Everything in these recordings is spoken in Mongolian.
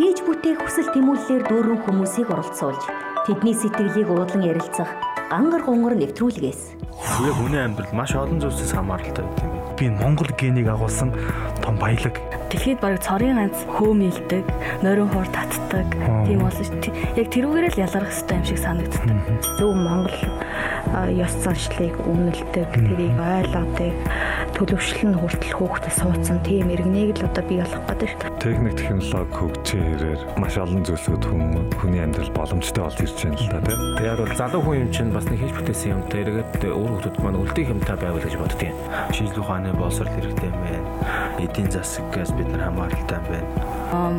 хийж бүтээх хүсэл тэмүүллээр дүүрэн хүмүүсийг оролцуулж тэдний сэтгэлийг уудлан ярилцах гангар гонгор нэвтрүүлгээс. Тэгээ хүний амьдрал маш олон зүйлсээс хамааралтай гэдэг юм. Би Монгол генийг агуулсан том баялаг. Дэлхийд бараг цорын ганц хөөмилдэг, нойрон хуур татдаг. Тийм болсон шүү. Яг тэрүүгээр л ялгарх хэрэгтэй юм шиг санагддаг. Зөв Монгол ёс заншлыг үнэлдэг, тэрийг ойлгодог, төлөвшлөн хүртэл хүүхдэд суудсан тийм иргэнийг л одоо бий болох гэдэг шүү. Техник технологи хөгжсөн хэрээр маш олон зүйлсүүд хүний амьдрал боломжтой болж ирж байна л да тийм. Тэгээд бол залуу хүн юм чинь бас нэг хийж бүтээсэн юм тэргээд өөр хүмүүс маань үлдээх юмтай байвал гэж боддгийн. Шинжлэх ухааны боловсрол хэрэгтэй юм байна. Эдийн засагаас бид нар хамааралтай байна.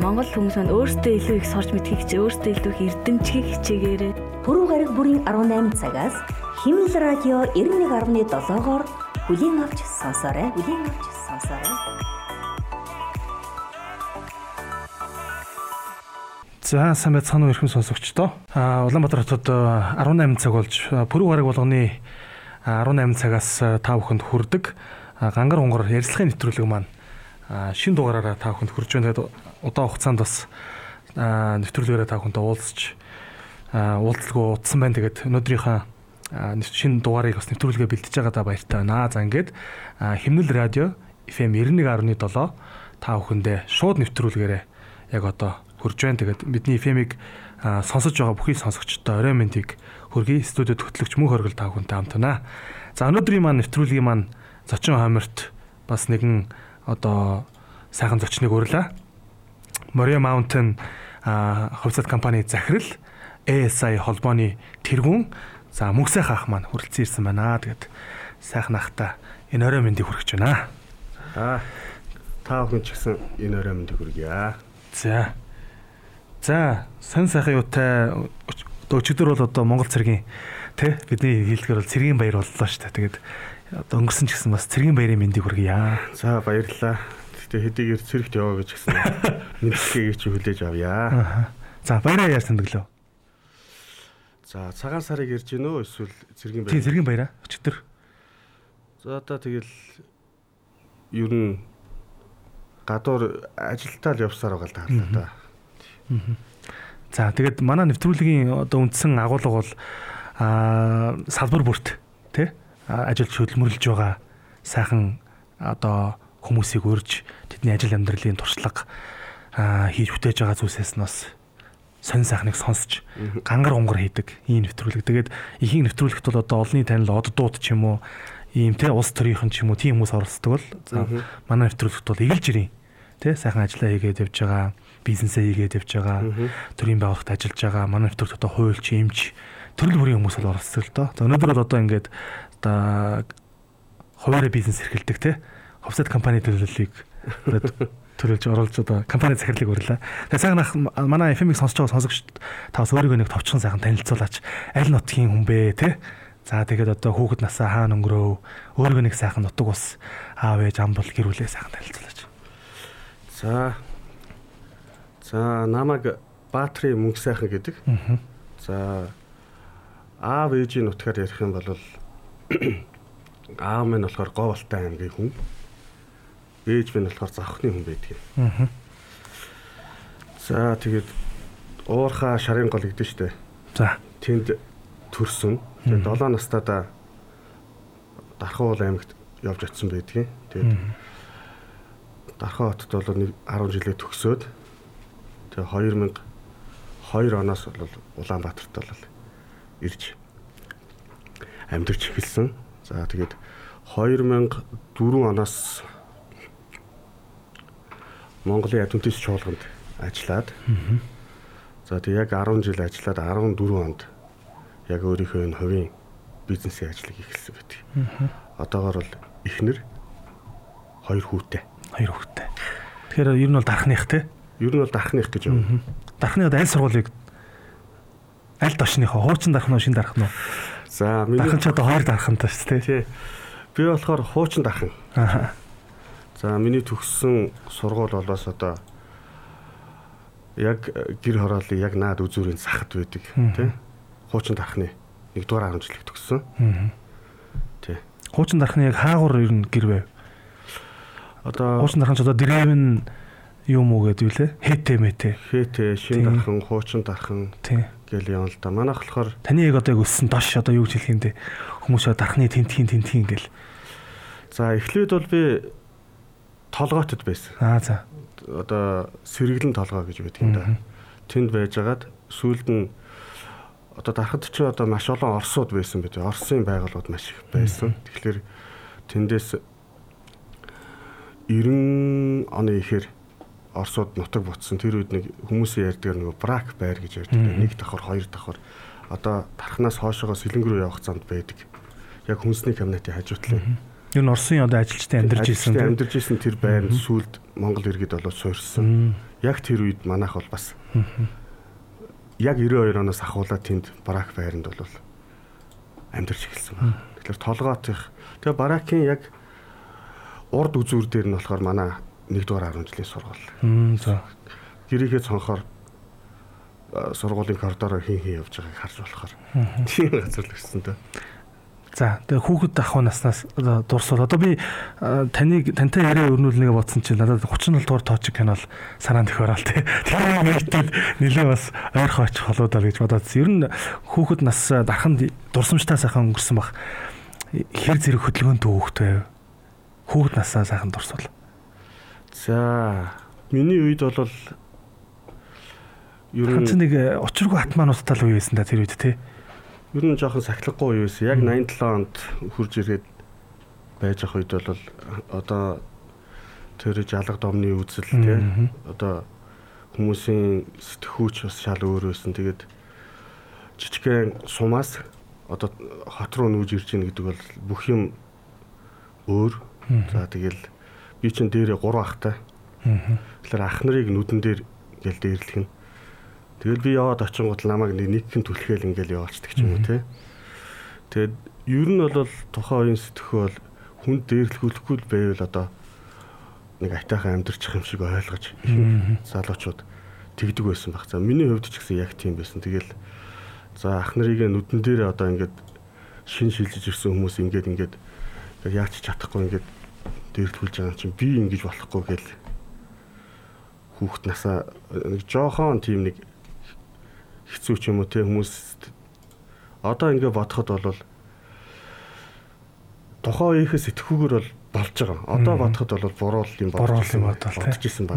Монгол хүмүүс маань өөрсдөө илүү их сурч мэдхийг хичээ, өөрсдөө илүү их эрдэмчгийг хичээгээрээ. Пүрэв гараг бүрийн 18 цагаас Химэл радио 91.7-оор бүлийн авч сонсоорой. Бүлийн авч сонсоорой. За сайн байцгаана уу эрхэм сонсогчдоо. Аа Улаанбаатар хотод 18 цаг болж пүрэв гараг болгоны 18 цагаас та бүхэнд хүрдэг гангар унгар ярилцлагын нэвтрүүлэг маань шин дугаараараа та бүхэнд хүрж байна. Тэгээд удаан хугацаанд бас нэвтрүүлгээрээ та бүхэнтэй уулзч уулзалгүй утсан байна. Тэгээд өнөөдрийнхөө шин дугаарыг бас нэвтрүүлгээ бэлтэж байгаадаа баяртай байна. За ингээд химнэл радио FM 91.7 та бүхэндээ шууд нэвтрүүлгээрээ яг одоо хүрж байна. Тэгээд бидний FM-ийг сонсож байгаа бүхий сонсогчдод орой мэндийг хүргэе. Студиуд хөтлөгч мөнх хоргол та бүхэнтэй хамт байна. За өнөөдрийн маань нэвтрүүлгийн маань зочин хамарт бас нэгэн одоо сайхан зочныг урлаа. Moria Mountain хувьцат компани захирал ASI холбооны тэргүүн за мөнхсайх ах маань хүрэлцэн ирсэн байна. Тэгээд сайхан ахта энэ орой мэндийг хүргэж байна. Аа та бүхэн ч гэсэн энэ орой мэндийг хүргье. За. За, сан сайхан юутай өчигдөр бол одоо Монгол цэргийн тэ бидний хэлдгээр бол цэргийн баяр боллоо шүү дээ. Тэгээд одоо өнгөрсөн ч гэсэн бас цэргийн баярын мэндийг хүргье. За баярлалаа. Гэтэ хэдийгээр цэрэгт яваа гэж гисэн мэдлэгийг чи хүлээж авъя. За баяраа яаж тэмдэглөө. За цагаан сарыг ирж гин үү эсвэл цэргийн баяр? Тийм цэргийн баяраа өчигдөр. За одоо тэгэл ер нь гадуур ажилтаа л явсаар байгаа л таарлаа да. За тэгээд манай нэвтрүүлгийн одоо үндсэн агуулга бол аа салбар бүрт тий ажилч хөдөлмөрлөж байгаа сайхан одоо хүмүүсийг урьж тэдний ажил амьдралын туршлага хийж бүтээж байгаа зүйлсээс нь бас сонь сайхныг сонсч гангар унгар хийдэг ийм нэвтрүүлэг. Тэгээд ихэнх нэвтрүүлэгт бол одоо олонний танил од дууд ч юм уу ийм те улс төрийнхэн ч юм уу тийм хүмүүс оролцдог бол манай нэвтрүүлэгт бол эгэлж ирийн те сайхан ажиллаа хийгээд явж байгаа бизнесээ хийгээд явж байгаа төрийн байгууллагт ажиллаж байгаа манай нэвтрүүлэгт одоо хуульч эмч төрөл бүрийн хүмүүс бол оролцдог л доо. За өнөөдөр бол одоо ингээд одоо хуваарь бизнес эрхэлдэг те хувьсад компани төлөвлөлийг төрөлж оруулж одоо компани захирлыг урьлаа. Тэгээ сайхан ах манай FM-ийг сонсож байгаа сонсогч та бас өөрийгөө нэг товчхон сайхан танилцуулаач. Аль нутгийн хүн бэ те? За тэгээд одоо хүүхэд насаа хаана өнгөрөө өөрийгөө нэг сайхан нутаг ус аав ээж ам бол гэр бүлээ сайхан танилцуулаач. За. За намайг Баатрийн мөнгө сайхан гэдэг. За аав ээжийн нутгаар ярих юм бол аав минь болохоор Говалтай аймгийн хүн. Ээж минь болохоор Завхны хүн байдаг юм. За тэгээд уурхаа шарын гол гэдэг штэ. За тэнд төрсөн. Тэгээд 7 настайдаа Дархан уул аймагт явж очисон байдгийг. Тэгээд Дархан хотод бол нэг 10 жилээ төгсөөд тэгээ 2002 оноос бол Улаанбаатарт бол ирж амьдарч эхэлсэн. За тэгээд 2004 оноос Монголын ядуутис чуулганд ажиллаад за тэг яг 10 жил ажиллаад 14 онд яг өөрийнхөө энэ хувийн бизнесийн ажлыг эхэлсэн байдаг. Одоогор бол эхнэр хоёр хүүтэй. Хоёр хүүтэй. Тэгэхээр ер нь бол дархных те? Ер нь бол дархных гэж юм. Дархныхад аль сургуулийг аль дошныхоо хуучин дархан уу шин дархан уу? За миний дархан ч одоо хоёр дархантай шүү дээ. Би болохоор хуучин дархан. Аа За миний төгссөн сургууль бол бас одоо яг гэр хорооллыг яг наад үзүүрийн сахад байдаг тий. Хуучин дархны 1 дугаар 10 жилиг төгссөн. Тий. Хуучин дархны яг хаагур ер нь гэр байв. Одоо хуучин дархан ч одоо дрэвэн юм уу гэдэг үлээ. Хэтэ мэтэ. Хэтэ, шин дархан, хуучин дархан тий гэл явна л да. Манайх болохоор таны яг одоо яг өссөн дош одоо юу гэж хэлэх юм бэ? Хүмүүс дархны тентхийн тентхийн гэл. За эхлээд бол би толгоотод байсан. Аа за. Одоо сэргэлэн толгоо гэж байдаг юм да. Тэнд байжгаад сүүлд нь одоо дарахад чи одоо маш олон орсууд байсан бид. Орсын байгууллагууд маш их байсан. Тэгэхээр тэндээс 90 оны ихэр Оросууд нутаг бутсан тэр үед нэг хүмүүсийн ярьдаг нэг брак байр гэж ярьдаг. Нэг давхар, хоёр давхар одоо тархнаас хоошоогоо сэлэнг рүү явах занд байдаг. Яг хүнсний кабинетийн хажуутлын. Юу н Оросын одоо ажилчтай амьдарч ирсэн. Амьдарч ирсэн тэр байр сүлд Монгол иргэд болоод суурьсан. Яг тэр үед манайх бол бас яг 92 оноос ахуулаад тэнд барак байранд бол амьдарч эхэлсэн байна. Тэгэхээр толгоотих тэгээ баракын яг урд үзүүр дээр нь болохоор манай 1-р 10 жилийн сургууль. За. Гэрийнхээ цонхоор сургуулийн коридороор хин хин явж байгааг харж болохоор тийм газар л өссөн дөө. За тэгээ хүүхэд ахуй наснаас дурсвал одоо би таныг тантай яриа өрнүүлнэгээ бодсон чинь надад 37 дугаар тооч кино л санаанд их ороод тий. Тэр нэгтэл нэлээ бас ойрхон очих холоо даа гэж бодоод. Ер нь хүүхэд нас дарханд дурсамжтай сайхан өнгөрсөн бах. Хэр зэрэг хөдөлгөөнтэй хүүхэд байв. Хүүхэд насаа сайхан дурсвал. За миний үед бол ер нь нэг очиргүй атмануудтай л үе байсан да тэр үед тий. Ер нь жоохон сахилгагүй юу байсан. Яг 87 онд хурж ирээд байж ах үед бол одоо тэр жалга домны үзэл тий одоо хүмүүсийн сэтгхүүч бас шал өөр байсан. Тэгээд жижигхэн сумаас одоо хот руу нүүж ирж ийн гэдэг бол бүх юм өөр. За тэгэл би чинь дээрээ 3 ахтай. Тэгэхээр ах нарыг нүдэн дээр гэл дээрлэх нь Тэгэл би яваад очингууд намайг нэг хэн түлхээл ингээл яваачдаг ч юм уу те. Тэгэд ер нь бол тухайн үеийн сэтгэхүй бол хүн дээрлэхүүлэхгүй л байвал одоо нэг айтайхан амьдрчих юм шиг ойлгож залуучууд тэгдэг байсан баг. За миний хувьд ч гэсэн яг тийм байсан. Тэгэл за ах нарыг нүдэн дээр одоо ингээд шин шилжиж ирсэн хүмүүс ингээд ингээд яач чадахгүй ингээд дээрлэхүүлж байгаа юм чинь би ингэж болохгүй гэл хүүхд насаа нэг жоохон тийм нэг хэцүү ч юм уу те хүмүүс одоо ингээ бодоход бол тухайн үеийнхээ сэтгүүгээр бол болж байгаа. Одоо бодоход бол буруу юм болж юм бодож исэн ба.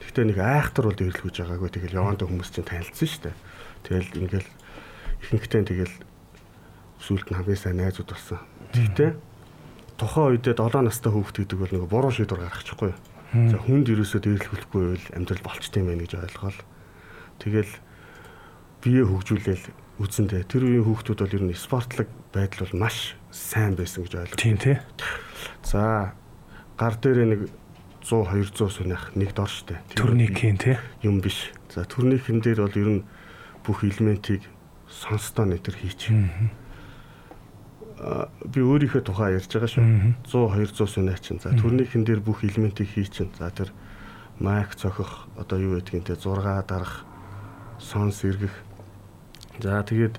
Гэхдээ нэг айхтар бол дэвлэгүүж байгаагүй. Тэгэл явандаа хүмүүс чинь танилцсан шүү дээ. Тэгэл ингээл ихэнхдээ тэгэл сүулт нь хамгийн сайн найзууд болсон. Гэхдээ тухайн үедээ 7 настай хүүхд гэдэг бол нэг буруу шийдвэр гаргачихгүй. За хүнд ерөөсөө дэвлэхгүй байвал амьдрал болчтой юм байна гэж ойлгоол. Тэгэл бие хөгжүүлээл үзэндээ тэр үеийн хүүхдүүд бол ер нь спортлог байдал бол маш сайн байсан гэж ойлгож байна. Тийм тий. За гар дээрээ нэг 100 200 сунах нэг дор штэ. Турникийн тий юм биш. За турникийн дээр бол ер нь бүх элементийг сонстоо нэтер хийч. Аа би өөрийнхөө тухай ярьж байгаа шүү. 100 200 сунаа чинь. За турникийн дээр бүх элементийг хийчин. За тэр майк цохих одоо юу гэдгийг те 6 дарах сонс эргэх За тэгээд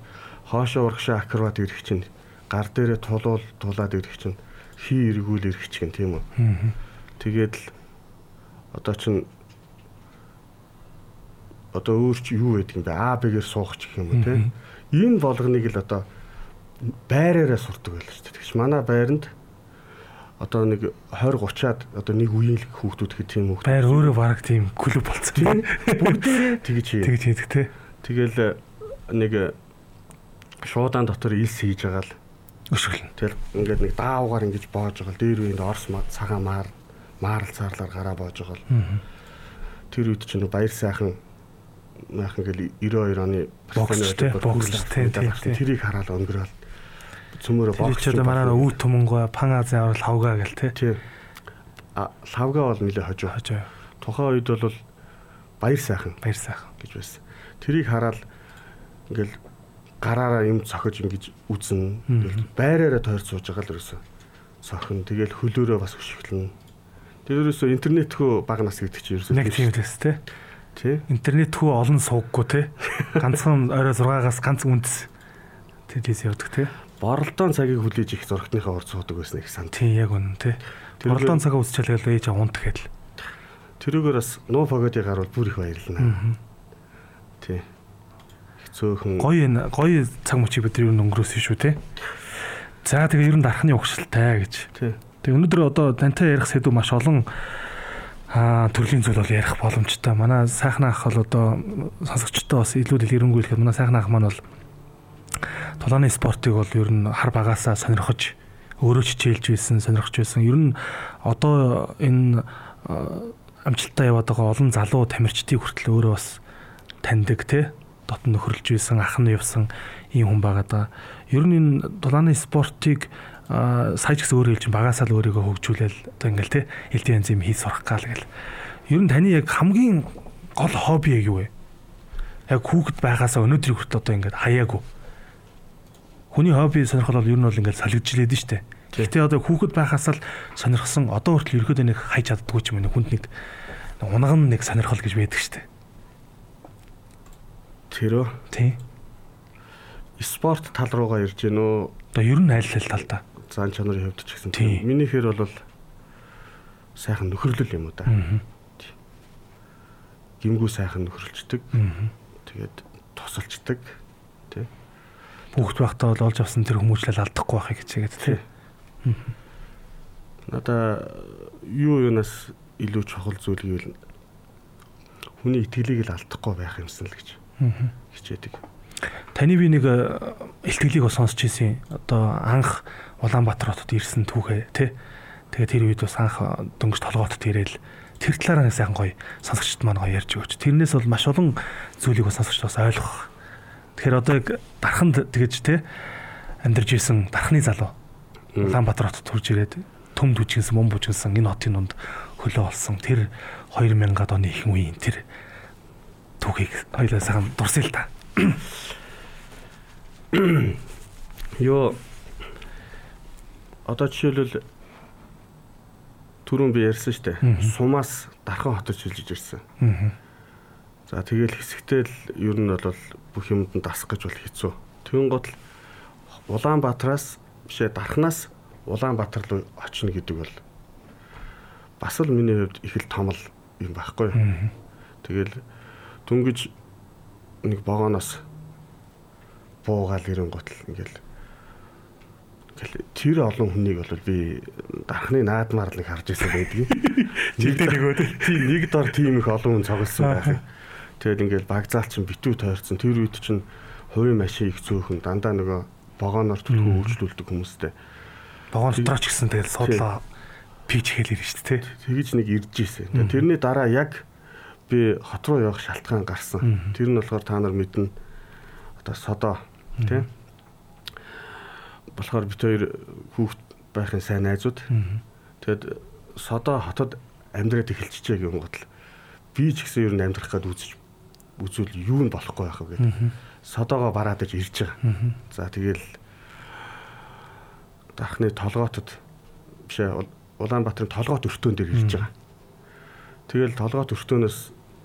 хоошоо урагшаа акробат ирэх чинь гар дээрээ тулуул тулаад ирэх чинь хий эргүүл ирэх чинь тийм үү. Тэгээд л одоо чин одоо өөр чи юу байдаг юм бэ? А Б-гээр суух ч гэх юм уу тийм. Энэ болгоныг л одоо байраараа сурдаг байлаа шүү дээ. Тэгэж манай байранд одоо нэг 20 30-аад одоо нэг үеийн хүүхдүүд гэх тийм хүүхдүүд. Байр өөрөө баг тийм клуб болцсон. Тийм. Бүгдээрээ тэгэж тэгэж хийдэг те. Тэгэл нэг шуудаан дотор илс хийж байгаа л өшгөлнө. Тэгэл ингээд нэг даавгаар ингэж боож байгаа л дээр үеинд орс цагаан маар маарл цаарлаар гараа боож байгаа л. Тэр үед чинь баяр сайхан яахан гэл 92 оны бокс тэрийг хараад өнгөрөөл цөмөрө бокс. Тэр чинь манай үе түмэнгой пан азийн аврал хавгаа гэл. Тий. А лавга бол нэлээ хожоо. Хожоо. Тухайн үед бол баяр сайхан баяр сайхан гэж байсан. Тэрийг хараад ингээл гараараа юм цохиж ингэж үзэн тэгэл байраараа тойрч сууж байгаа л ерөөсөө. Цохин тэгэл хөлөөрөө бас өшөглөн тэр ерөөсөө интернетхөө баг нас гэдэг чинь ерөөсөө нэг тийм л өстэй тий? Интернетхөө олон сууггүй те. Ганцхан орой 6-аас ганц үндэс. Тэдээс явдаг те. Боролдоон цагийг хүлээж их зургатныхаа урд суудаг байсан их сан тий яг үнэн те. Боролдоон цагаа үсчээлгээл ээж унт гэхэл тэрүүгээр бас нуу погодыг гарвал бүр их баярлана. Тий. Их цөөхөн Гоё энэ гоё цаг мөчийг бид ер нь өнгөрөөсөн шүү те. За тэгээ ер нь дархны угшилтай гэж. Тэгээ өнөөдөр одоо тантай ярих сэдв маш олон аа төрлийн зүйл бол ярих боломжтой. Манай сайхан ах бол одоо сонсогчтой бас илүү дэлгэрэнгүй хэлэхэд манай сайхан ах маань бол тулааны спортыг бол ер нь хар багасаа сонирхож өөрөө ч хичээлж байсан, сонирхож байсан. Ер нь одоо энэ амжилттай яваад байгаа олон залуу тамирчдыг хүртэл өөрөө бас таньдаг те дотн нөхөрлж байсан, ах нь явсан ийм хүн байгаа да. Ер нь энэ тулааны спортыг сая ч гэсэн өөрөө хэлж багасаа л өөрийгөө хөгжүүлээл одоо ингээл те элдэн янз юм хийж сурах гал гэл. Ер нь таны яг хамгийн гол хобби яг юу вэ? Яг хүүхэд байгаасаа өнөөдрийг хүртэл одоо ингээд хаяагүй. Хүний хобби сонирхол бол ер нь бол ингээд солигджилээд нь штэ. Гэхдээ одоо хүүхэд байхаас л сонирхсан одоо хүртэл ерөөдөө нэг хайж чаддгүй ч юм уу хүнд нэг унган нэг сонирхол гэж байдаг штэ. Тэрөө Тий. спорт тал руугаа ирж гэнэ үү? Одоо ер нь айл ал талдаа. Зан чанарын хувьд ч гэсэн. Миний хэр бол сайхан нөхөрлөл юм уу. Аа. Гимгүү сайхан нөхөрлждөг. Аа. Тэгээд тусалчдаг. Тий. Хүүхэд байхдаа бол олж авсан тэр хүмүүжлэл алдахгүй байхыг хичээгээд тий. Надаа юу юунаас илүү чухал зүйл гэвэл хүний итгэлийг л алдахгүй байх юмсан л гэж Аа. Хичээдэг. Таны би нэг э, ихтгэлийг бас сонсч ирсэн. Одоо анх Улаанбаатар хотод ирсэн түүхээ тий. Тэгээ тэр үед бас анх э, дөнгөж толгоотод ирээл тэр талаараа сайхан гоё сонсогчд маань гоё ярьж өгч. Тэрнээс бол маш олон зүйлийг бас сонсогчд бас ойлгох. Тэгэхээр одоо яг дарханд тэгэж тий амьдарч исэн дархны залуу Улаанбаатар хотод төрж ирээд төм дүжгэнсэн, мөн бүжгэнсэн энэ хотын дунд хөлөө олсон. Тэр 2000-ад оны их үеийн тэр түүхийг хоёлаа сайхан дурсъя л та. Йоо одоо жишээлбэл түрүүн би ярьсан шүү дээ. Сумаас дархан хотод шилжиж ирсэн. За тэгэл хэсэгтэй л ер нь бол бүх юмд нь дасах гэж бол хэцүү. Тэгүн гол Улаанбаатараас бишээ дархнаас Улаанбаатар руу очино гэдэг бол бас л миний хувьд их л том л юм байхгүй. Тэгэл дүнгиж нэг богоноос буугаал ирэн готл ингээл ингээл тэр олон хүнийг бол би дархны наадмаар л нэг харж ирсэн байдгийг. Жилдээ нөгөө тийм нэг дор тийм их олон хүн цогцсон байх. Тэгэл ингээл багзаалч чинь битүү тойрцсон. Тэр үед чинь хувийн машин их зөөхөн дандаа нөгөө богоноор төлхөө үйлчлүүлдэг хүмүүстэй. Богоон дотроо ч гэсэн тэгэл суудлаа пич хэл ирж шүү дээ. Тэгэж нэг ирж ийсэн. Тэрний дараа яг би хот руу явах шалтгаан гарсан. Тэр нь болохоор та нар мэднэ. Одоо содоо тий. Болохоор бит хоёр хүүхд байхын сайн найзууд. Тэгэд содоо хотод амьдраад эхэлчихээ гэх юм гот л би ч гэсэн ер нь амьдрах гээд үзэж үзвэл юу нь болохгүй байх вэ гэдэг. Содоогоо бараад иж ирж байгаа. За тэгэл дахны толгоотод бишээ Улаанбаатарын толгоот өртөөн дээр ирж байгаа. Тэгэл толгоот өртөөнөөс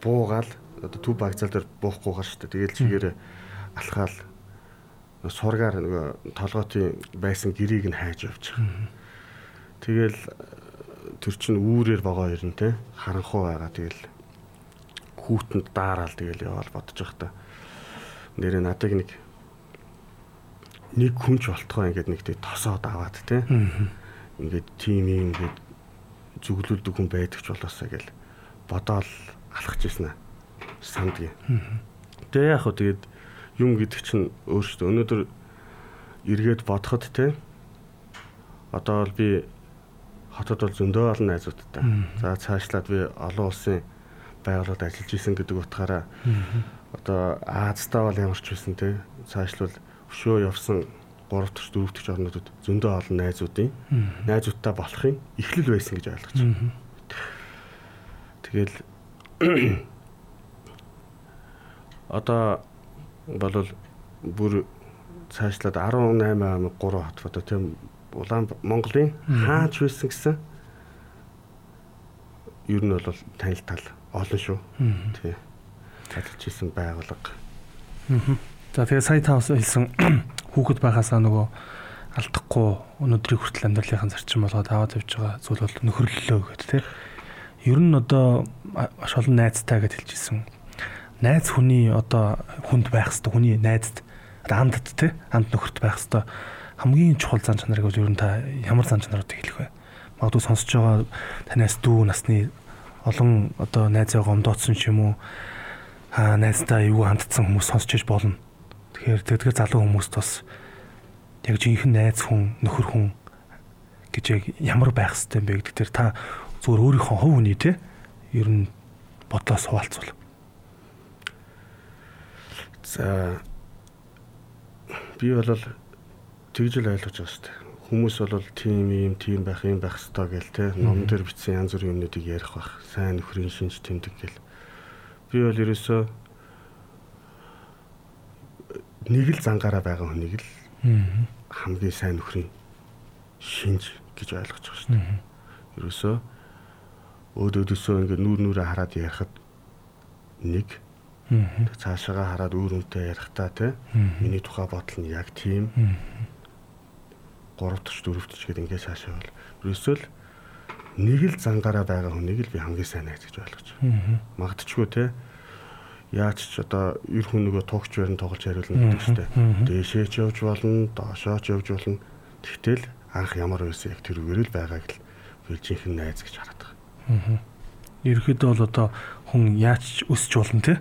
буугаал одоо төв багцаал дээр буухгүйгээр шүү дээ. Тэгэл чигээрээ алхаал сургаар нөгөө толгоотын байсан гэрийг нь хайж явж байгаа. Тэгэл тэр чин үүрээр богоо ирнэ те харанхуу байгаа. Тэгэл хүүтэнд даараал тэгэл яваал бодож байхдаа нэрээ надыг нэг нэг хүнч болтгоо ингээд нэг тэг тосоод аваад те. Ингээд тим юм ингээд зүглүүлдэг хүн байдаг ч болоосаа гэл бодоол алхаж ирсэн аа сандгийн. Тэгээ яг хөө тэгээд юм гэдэг чинь өөрөөсөө өнөөдөр эргээд бодоход те одоо бол би хотод бол зөндөө олон найзуудтай. За цаашлаад би олон улсын байгууллагад ажиллаж исэн гэдэг утгаараа одоо Аазтаа бол ямар ч байсан те цаашлал өшөө явсан 3 дахь 4 дахь орнуудад зөндөө олон найзуудын найзуудтай болохын эхлэл байсан гэж ойлгож байна. Тэгэл одоо болвол бүр цаашлаад 18 аймаг 3 хот одоо тийм улаан Монголын хаач байсан гэсэн ер нь бол танил тал олон шүү. Тий. Ажиллаж исэн байгууллага. За тэгээ сая та бас хэлсэн хүүхэд байхасаа нөгөө алдахгүй өнөөдрийг хүртэл амьдралынхаа зарчим болгоод аваад явж байгаа зүйл бол нөхөрлөлөө гэдэг тий. Ер нь одоо маш олон найзтай гэж хэлжсэн. Найз хүний одоо хүнд байх хэвээр хүний найзд амдд те амд нөхөрт байх хэвээр хамгийн чухал зан чанарыг бол ер нь та ямар зан чанаруудыг хэлэх вэ? Магадгүй сонсож байгаа танаас дүү насны олон одоо найзаа гомдоодсон ч юм уу аа найздаа юу хандсан хүмүүс сонсч иж болно. Тэгэхээр тэгдгээр залуу хүмүүст бас яг жинхэнэ найз хүн, нөхөр хүн гэж яг ямар байх хэвтэй юм бэ гэдэг тэр та зүгээр өөрийнхөө хувь хүний те ер нь бодлоос хуваалцвал. За би бол тэгж л ойлгож байгаа шүү дээ. Хүмүүс бол тийм юм, тийм байх, юм байх ёстой гэл те ном дээр бичсэн янз бүрийн юмнуудыг ярих бах. Сайн нөхрийн шинж тэмдэг гэл. Би бол ерөөсөө нэг л зангаараа байгаа хүнийг л хамгийн сайн нөхрийн шинж гэж ойлгож байгаа шүү дээ. Ерөөсөө өөд өдөөсөө ингээд нүүр нүрээ хараад ярихад нэг. Цаашаагаа хараад өөр үнтэй ярихтаа те миний тухай бодол нь яг тийм. 3 төч 4 төч гэдэг ингээд цаашаа бол. Ерөөсөө л нэг л зангаараа байгаа хүнийг л би хамгийн сайн найз гэж ойлгож байна. Магдчихгүй те яаж ч одоо эр хүн нөгөө тугч барин тоглож хариулна гэдэг дээ. Дээшээ ч явж болно, доошоо ч явж болно. Тэгтэл анх ямар байсан яг тэр үгээр л байгааг л би жинхэнэ найз гэж хараад байгаа. Ерөөхдөө бол одоо хүн яаж ч өсч болно те.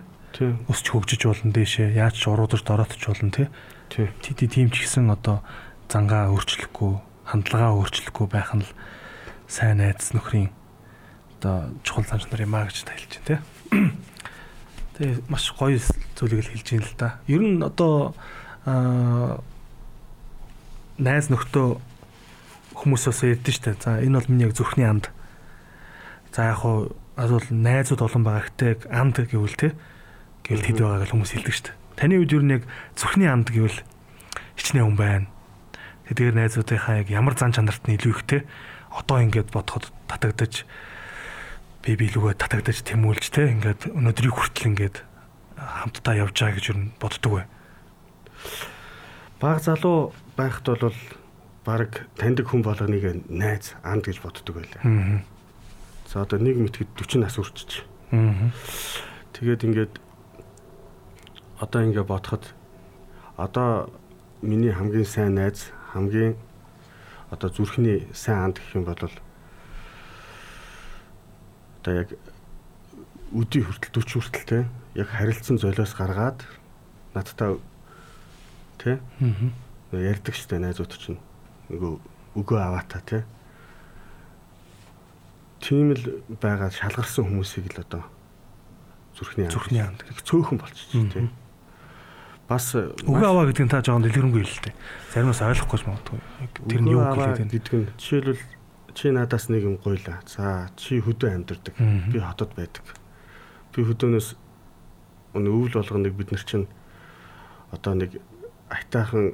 Өсч хөгжиж болно дээшээ. Яаж ч уруудаж дороотч болно те. Тий. Тийм ч гэсэн одоо зангаа өөрчлөхгүй, хандлагаа өөрчлөхгүй байх нь л сайн найз нөхрийн одоо чухал занч нар юм а гэж та хэлж байна те. Тэгээ маш гоё зүйлийг л хэлж байна л да. Ер нь одоо аа найз нөхдөө хүмүүсээс ярьдэн штэ. За энэ бол миний яг зүрхний анд. За яг хуу асуул найзууд олон байгаа гэхдээ анд гэвэл те гэвэл хэд байгааг хүмүүс хэлдэг штэ. Таны үед нь яг зүрхний анд гэвэл хичнээн хүн байна. Тэгэхээр найзуудынхаа яг ямар зан чанарт нь илүү ихтэй одоо ингээд бодоход татагдаж би биелүүгээ татагдаж тэмүүлж те ингээд өнөөдрийг хүртэл ингээд хамтдаа явж байгаа гэж юу боддөг вэ? Баг залуу байхад бол баг таньдаг хүн болгоныг найз анд гэж боддөг байлаа. За одоо нэг мэтгэд 40 нас үрчиж. Тэгээд ингээд одоо ингээд бодоход одоо миний хамгийн сайн найз хамгийн одоо зүрхний сайн анд гэх юм бол одоо яг өдий хүртэл 40 хүртэл те яг харилцсан золиос гаргаад надтай те ярьдаг штэ найзууд чинь. Нөгөө өгөө аваата те тийм л байгаа шалгарсан хүмүүсийг л одоо зүрхний зүрхний анд цөөхөн болчихсон те бас үгүй аваа гэдэг нь та жоохон дэлгэрэнгүй л дээ. Заримаас ойлгохгүй ч магадгүй. Тэр нь юу хэлээд байна гэдэг нь жишээлбэл чи надаас нэг юм гойлаа. За чи хөдөө амьдардаг. Би хотод байдаг. Би хөдөөнөөс өвөл болгоныг бид нар чинь одоо нэг айтаахан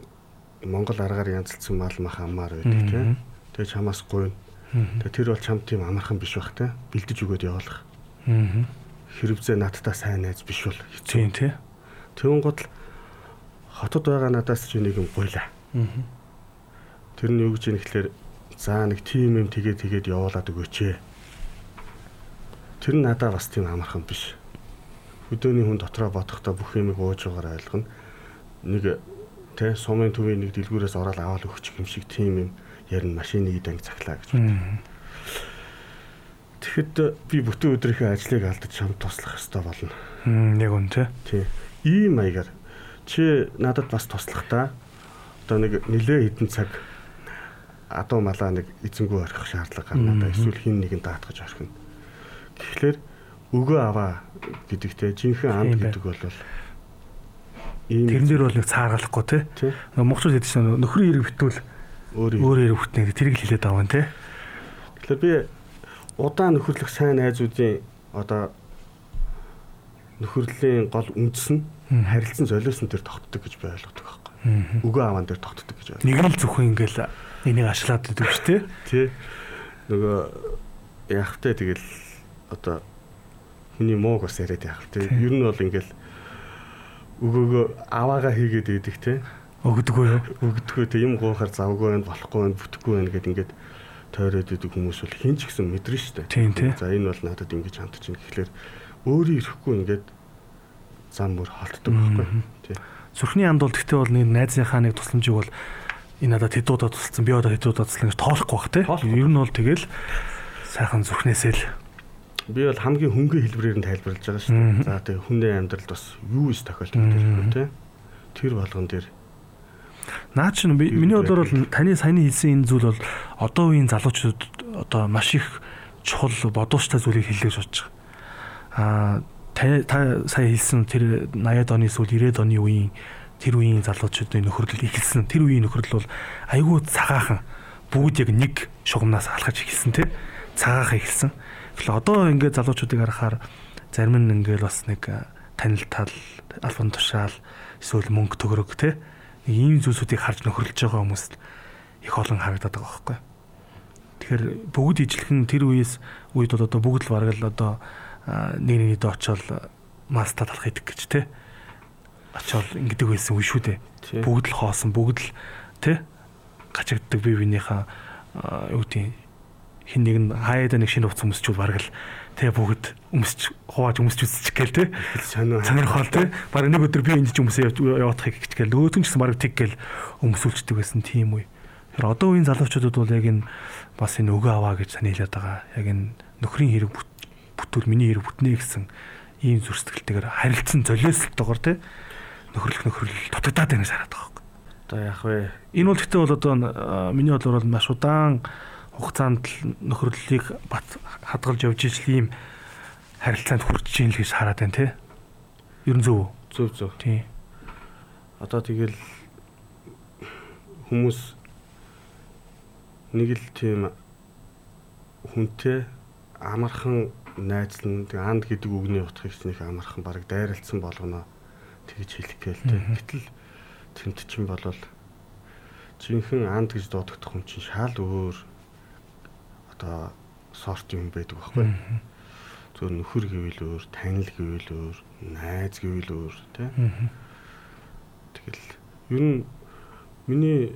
Монгол аргаар янзлсан мал мах аммаар байдаг тийм. Тэгээ чамаас гуйна. Тэгээ тэр бол чам тийм амархан биш бах тийм. Бэлдэж өгөөд явуулах. Хэрвзээ надтай сайн найз биш бол хэцүү тийм. Тэгүн гол хотод байгаа надаас чи нэг юм гуйлаа. Тэр нь юу гэж юм гэхэлэр за нэг тим юм тэгээ тэгээд явуулаад өгөөч ээ. Тэр нь надаа бас тийм амархан биш. Хөдөөний хүн дотроо бодохдоо бүх юмыг ууж байгаараа ойлгоно. Нэг тэ сумын төвийн нэг дэлгүүрээс ороод аваад өгч юм шиг тийм юм ярин машиныг данг цаглаа гэж байна. Тэгэхэд би бүтэн өдрийнхөө ажлыг алдаж чамд туслах хэрэгтэй болно. Яг үн тэ. Тий. Ийм маягаар чи надад бас туслахтаа одоо нэг нилээ хідэн цаг адуу малаа нэг эзэнгүү орхих шаардлага гарна да эсвэл хин нэгэн даатгаж орхино. Тэгэхээр өгөө аваа гэдэгтэй жинхэнэ анд гэдэг бол Тэрэн дээр бол нэг цааргалахгүй тий. Монголчууд гэдэг чинь нөхрийн хэрэг битүүл өөр хэрэг бүтнэ тэрийг хэлээд байгаа юм тий. Тэгэхээр би удаан нөхөрлөх сайн найзуудын одоо нөхөрлийн гол үндэс нь харилцан золиосон дээр тогтдог гэж би ойлгодог байхгүй. Үгөө аваан дээр тогтдог гэж ойлгодог. Нэг л зөвхөн ингээл энийг ашлаад идэв ч тий. Тий. Нөгөө яахтай тэгэл одоо хүний мууг бас яриад яах тий. Ер нь бол ингээл өгөөгөө аваага хийгээд идэг тий. Өгдөггүй юу? Өгдөггүй тий. Юм гоохаар завгүй байх болохгүй байх бүтэхгүй байх гэд ингээд тойроод идэг хүмүүс бол хин ч гэсэн мэдэрнэ шүү дээ. Тийм тий. За энэ бол надад ингэж хандж байна гэхлээр өөрөө ирэхгүй ингээд зам мөр холддог байхгүй. Тий. Сүрхний анд бол гэхдээ бол нэг найзынхаа нэг тусламжийг бол энэ надад хэдуудаа тусалсан би одоо хэдуудаа тусалсан гэж тоолохгүй бах тий. Ер нь бол тэгэл сайхан зүрхнээсээ л би бол хамгийн хөнгөн хэлбэрээр нь тайлбарлаж байгаа шүү дээ. За тэгээ хүний амьдралд бас юу иш тохиолддог вэ тий. Тэр болгон дээр Наа чинь миний бодлоор бол таны саяны хэлсэн энэ зүйл бол одоо үеийн залуучууд одоо маш их чухал бодууштай зүйлийг хэллэж бодож байгаа. Аа та сая хэлсэн тэр 80-ад оны сүүл 90-ад оны үеийн тэр үеийн залуучуудын нөхөрлөл ихэлсэн. Тэр үеийн нөхөрлөл бол айгүй цагаахан бүгд яг нэг шугамнаас алхаж эхэлсэн тий. Цагаахан эхэлсэн. Тэгэхээр одоо ингээд залуучуудыг харахаар зарим нь ингээд бас нэг танил тал, албан тушаал, эсвэл мөнгө төгрөг тий ийм зүйлсүүдийг харж нөхөрлөж байгаа хүмүүс их олон харагдаад байгаа байхгүй. Тэгэхээр бүгд ижлэхэн тэр үеэс үед бол одоо бүгд л бараг л одоо нэг нэгнийдээ очиод маста талах идэг гэж те очиод ингэдэг байсан үе шүү дээ. Бүгд л хоосон, бүгд л те гачигддаг бие биенийхээ юу гэдэг хин нэг нь хаяада нэг шинэ уц өмсчүүл бараг л Тэ бүгд өмсч хувааж өмсч үзчих гээл те. Сонирхол те. Бараг нэг өдөр би энд ч өмсөө яваадахыг гिचгээл өөдөн ч гэсэн бараг тэг гээл өмсүүлчдэг байсан тийм үе. Тэр одоо үеийн залуучуудад бол яг энэ бас энэ өгөө аваа гэж хэлээд байгаа. Яг энэ нөхрийн хэрэг бүтүүл миний хэрэг бүтнэ гэсэн ийм зүрстгэлтэйгээр харилцсан золиослтойгоор те. Нөхөрлөх нөхөрлөл дутагдаад байна шараад байгаа юм. Одоо яах вэ? Энэ бол гэхдээ бол одоо миний бодлоор бол маш удаан хугацаанд нөхөрлөлийг бат хадгалж явж ижил ийм харилцаанд хүрч ийн л гэж хараад байна те. Ер нь зөв. Зөв зөв. Тийм. Одоо тэгэл хүмүүс нэг л тийм хүнтэй амархан найзлан тэг анд гэдэг үгний утгыг нэг амархан баг дайралтсан болгоно тэгж хэлэх гээл те. Гэтэл тэмт чинь болол жинхэнэ анд гэж дуудагдах хүн чинь шал өөр одоо сорт юм байдаг байхгүй. Зөв нөхөр гэвэл өөр, танил гэвэл өөр, найз гэвэл өөр тий. Тэгэл ер нь миний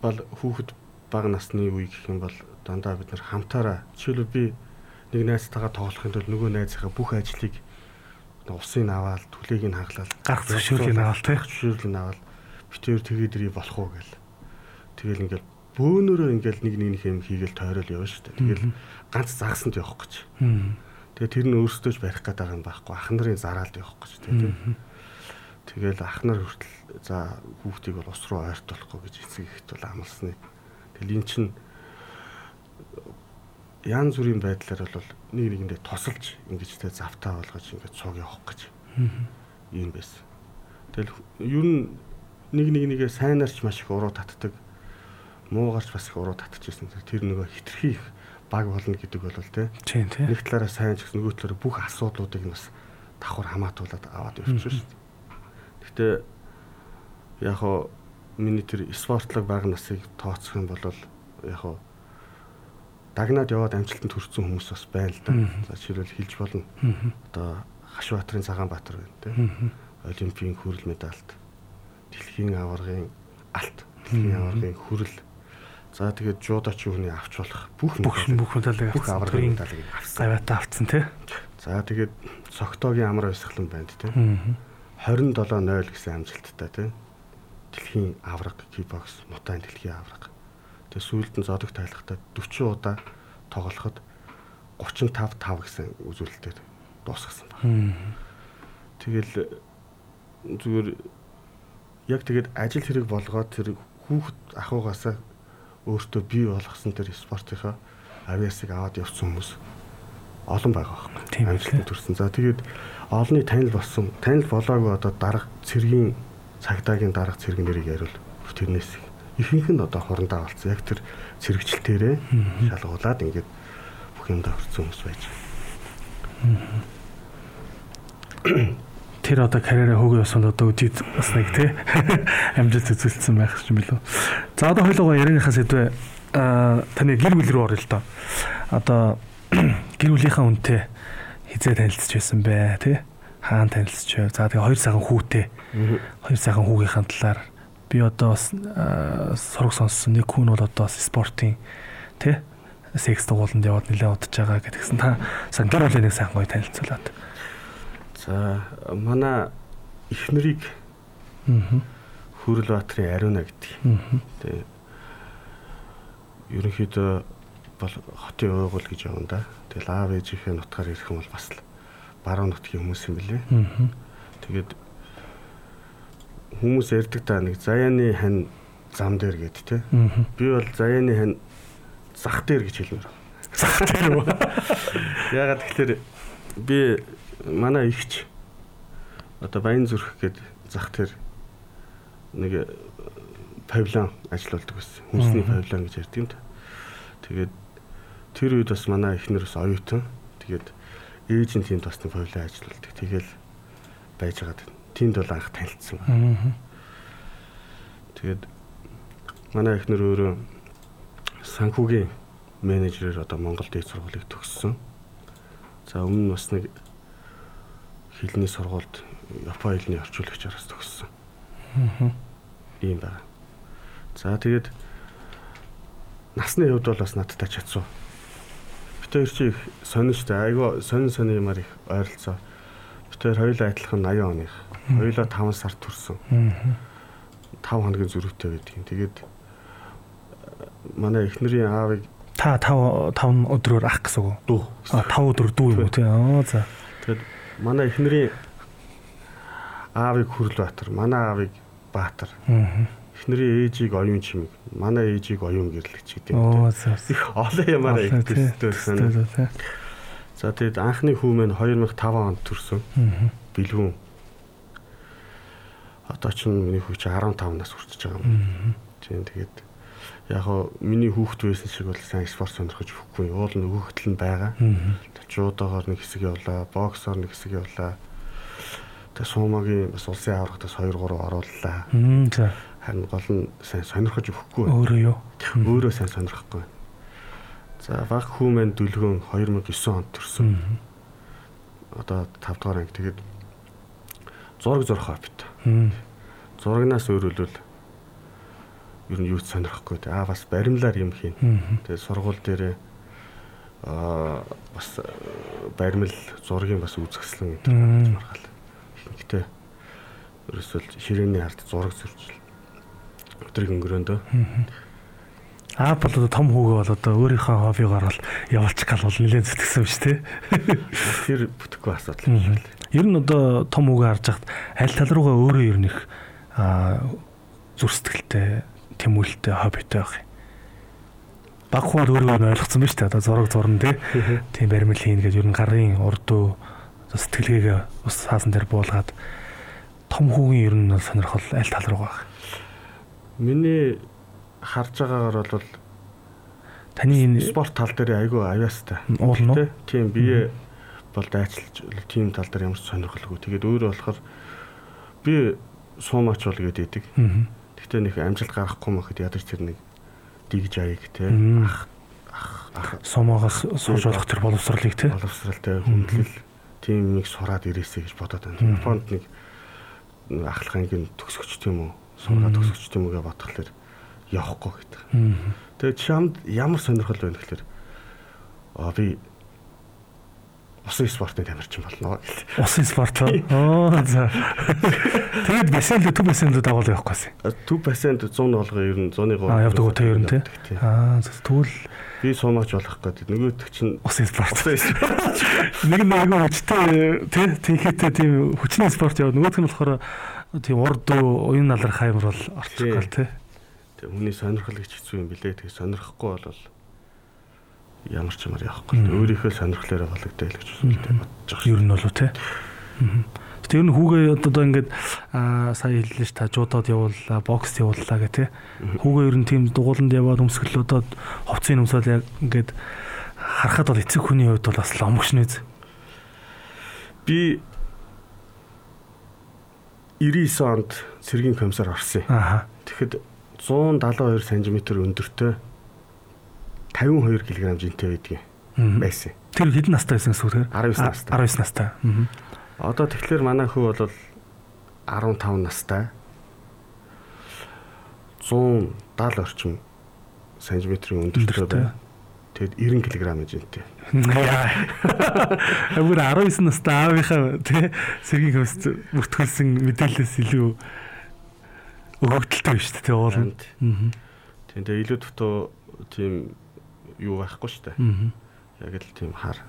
бол хүүхэд бага насны үе гэх юм бол дандаа бид нар хамтаараа жишээлбэл би нэг найзтайгаа тоглохын тулд нөгөө найзынхаа бүх ажлыг усыг аваад түлэгийг нь хаглаад гарах зөвшөөрлийг аваад тий зөвшөөрлийг аваад битээр тэгээд ирий болох уу гэл. Тэгэл ингээл бөөнөрөө ингээл нэг нэг юм хийгээл тойрол явна шүү дээ. Тэгэл ганц загсанд явах гэж. Тэгээ тэр нь өөрсдөө ч барих байгаа юм байхгүй. Ах нарын зараалд явах гэж тийм. Тэгэл ах нар хүртэл за хүүхдийг бол ус руу ойртуулахгүй гэж эцэг ихт бол амласны. Тэгэл эн чин ян зүрийн байдлаар бол нэг нэгэндээ тосолж ингэж тэ завтаа болгож ингэж цуг явах гэж. Ийм байсан. Тэгэл ер нь нэг нэг нэгэ сайнарч маш их уруу татдаг муугарч бас их уруу татчихсан. Тэр нөгөө хитрхи их баг болно гэдэг бол тий. Тийм тий. Нэг талаараа сайн ч гэсэн нөгөө талаараа бүх асуудлуудыг нь бас давхар хамаатуулаад аваад явчихсан шүү дээ. Гэхдээ яг хоо миний тэр спортлог баг насыг тооцох юм бол яг хоо дагнаад яваад амжилтанд хүрсэн хүмүүс бас байна л да. За жишээлбэл хэлж болно. Одоо Хашбаатарын Цагаанбаатар байна тий. Олимпийн хүрэл медальт, дэлхийн аваргын алт, дэлхийн аваргын хүрэл За тэгээд жуудач юуны авч болох бүх бүх бүх медалийг авсан. Аврагын медалийг авсан. Гавьяатаа авсан тий. За тэгээд цогтоогийн амар баясгалан байна тий. 27-0 гэсэн амжилттай тий. Дэлхийн авраг кикбокс, мутайн дэлхийн авраг. Тэгээд сүүлд нь зодог тайлахтаа 40 удаа тоглоход 35 5 гэсэн үзүүлэлтээр дуусгасан байна. Тэгэл зүгээр яг тэгээд ажил хэрэг болгоод тэр хүүхэд ахуйгаасаа өөртөө бий болгосон тэр спортынхаа авиасыг аваад явсан хүмүүс олон байгаа байхгүй. Амжилтанд хүрсэн. За тэгээд олонний танил болсон. Танил болоогүй одоо дарга цэргийн цагдаагийн дарга цэрэг нэрийг яриул. Тэрнээс ихэнх нь одоо хорондоо болсон. Яг тэр цэрэгчлэлтээрээ шалгуулад ингээд бүх юмдаа хүрсэн хүмүүс байж байгаа тэр одоо карьераа хөөгөө явсан одоо үдид бас нэг тий амжилт үзүүлсэн байх юм билүү. За одоо хоёулаа ярианыхаа сэдвээ таны гэр бүл рүү орё л доо. Одоо гэр бүлийнхаа үнтэй хизээ танилцж байсан бэ тий хаан танилцж байв. За тэгээ хоёр сайхан хүүтэй. Хоёр сайхан хүүгийнхаа талаар би одоо бас сураг сонссон нэг хүн бол одоо бас спортын тий секс дугууланд яваад нэлээд удаж байгаа гэдгсэн та сандар бол нэг сайхан гоё танилцуулаад. За манай эхнэрийг Аа. Хүрэл Баатрын Ариуна гэдэг. Тэгээ ерөнхийдөө бол хотын уугуул гэж явна да. Тэгэл аав ээжийнхээ нутгаар ирэх юм бол бас л баруун нутгийн хүмүүс юм билээ. Аа. Тэгээд хүмүүс ярьдаг та нэг заяаны хань зам дээр гэд. Аа. Би бол заяаны хань зах дээр гэж хэлмээр. Зах дээр үү? Ягаад тэгэхээр би манай ихч одоо Баян зүрх гээд зах дээр нэг павильон ажиллаулдаг байсан. Хүнсний павильон гэж ярьдаг юм да. Тэгээд тэр үед бас манай эхнэр бас оюутан. Тэгээд ээж нь тэнд бас нэг павильон ажиллаулдаг. Тэгэл байж байгаа. Тэнд бол анх танилцсан. Аа. Тэгээд манай эхнэр өөрөө санхүүгийн менежерээр одоо Монгол дээд сургуулийг төгссөн. За өмнө нь бас нэг хэлний сургуульд Японы хэлний орчуулагчаар бас төгссөн. Аа. Ийм байна. За тэгээд насны хувьд бол бас надтай чадсан. Битээр чи их сонирхтой айгаа сонин сонин юмар их ойролцоо. Битээр хоёулаа адилхан 80 оных. Хоёулаа 5 сар төрсөн. Аа. 5 хоногийн зөрүүтэй байдаг юм. Тэгээд манай эхнэрийн аавыг Та 5 5 өдрөөр ах гэсэн үг. дүү. А 5 өдөр дүү юм уу тий. Аа за. Тэгээд манай эхнэрийн аавыг Хүрл Баатар, манай аавыг Баатар, Аа. эхнэрийн ээжийг оюун чимэг, манай ээжийг оюун гэрлэгч гэдэг юм. Оо за. Их олон юмараа их санаа. За тэгээд анхны хүүмэн 2005 онд төрсөн. Аа. Бэлгүүн. Одоо ч миний хүү чи 15 нас хүрчихэж байгаа юм. Тийм тэгээд яг хоо миний хүүхэд байсан шиг бол сайн спорт сонирхож өгөхгүй. Уул нь хүүхдэл нь байгаа. Аа. Жуудоогоор нэг хэсэг явлаа, боксоор нэг хэсэг явлаа. Тэгээ сумагийн бас улсын аврагтаас 2 3 орууллаа. Харин гол нь сайн сонирхож өгөхгүй. Өөрөө юу? Өөрөө сайн сонирхгүй. За баг хүүмэн дүлгөн 2009 онд төрсөн. Одоо 5 дугаар анги тэгээд зураг зурх хоббит. Мм. Зурагнаас өөрөлдөл ер нь юу ч сонирхгүй. Аа бас баримлаар юм хийн. Тэгээд сургууль дээрээ аа бас э, баримл зургийн бас үзэсгэлэн гэдэг гэж маргаал. Гэхдээ ерөөсөл ширээний ард зураг зурж өдрийг өнгөрөөндөө. Аа бол одоо том хүүгээ бол одоо өөрийнхөө хоббигоор бол явуулчих гал бол нэлээд зүтгэсэн шүү дээ. Тэр бүтэхгүй асуудал юм л. Ер нь одоо том хүүгээ харж хахад аль тал руугаа өөрөө ер нь их аа зүр сэтгэлтэй, тэмүүлэлтэй, хоббитой байх. Баг хуваар өөрөө нь ойлгоцсон ба шүү дээ. Одоо зураг зурна тий. Тийм баримл хийн гэж ер нь гарын урдуу одоо сэтгэлгээгээ ус хаасан дээр буулгаад том хүүгийн ер нь сонирхол аль тал руу байх. Миний харж байгаагаар бол Таны энэ спорт тал дээр айгүй аяастай. уул нь уу? Тийм бие бол дайцлж тийм тал дээр ямар ч сонирхолгүй. Тэгээд өөрөө болохоор би суумаач бол гэдэг. Аа. Гэхдээ нэг амжилт гаргахгүй мэхэд ядаж тэр нэг дигж аяг те ах ах Сомоогоос сууж болох тэр боловсролыг тий. боловсралтай хүндлэл. Тийм нэг сураад ирээсэй гэж бодоод байна. Японд нэг нэг ахлах ангийн төгсөгч тийм үү? Сургаад төгсөгч тийм үгээ бодхолоор явахгүй гэдэг. Тэгээд чамд ямар сонирхол байна гэхээр аа би усан спортын тамирчин болно гэл. Усын спорт оо. За. Тэгээд бассейн төв бассейн руу дагуул явахгүйсэн. Төв бассейнд 100 болгоо ер нь 100-ы Аа явдаг уу те ер нь тий. Аа тэгвэл Би суумаач болох гэдэг. Нөгөөдөг чинь усын спорт. усан спорт. Нэг нэг хүчтэй тий тийхэтээ тийм хүчний спорт яваад нөгөөх нь болохоор тийм урд уян налрах аймар бол орчих гал тий. Тэг хүний сонирхол гэж хэцүү юм билээ. Тэг сонирхгүй бол ямар ч юмар явахгүй. Өөрийнхөө сонирхлоороо болгодог л гэж бодож байгаа. Ер нь болов. Гэтэ ер нь хүүгээ одоо ингээд сая хэллээ ш та жуудад явууллаа, бокс явууллаа гэх тий. Хүүгээ ер нь тийм дугууланд яваад өмсгөл одоо ховцын өмсөөл яг ингээд харахад бол эцэг хүний хувьд бол бас ломгш нэз. Би 99 онд цэргийн комиссар орсон. Тэгэхэд 172 см өндөртэй 52 кг жинтэй Мгм. байсан. Тэр хэдэн настай байсан гэсэн үг тэр? 19 настай. 19 настай. Аа. Одоо тэгэхээр манай хүү бол 15 настай. 170 орчим сантиметрийн өндөртэй байна. Тэгэд 90 кг хэмжээтэй. Амир 19 настай аавынхаа тий сэргийг хөс бүртгүүлсэн мэдээлэлээс илүү өгөгдөлтэй шүү дээ тий уул нь. Тийм тэгээ илүү дутуу тийм юу байхгүй шүү дээ. Яг л тийм хар.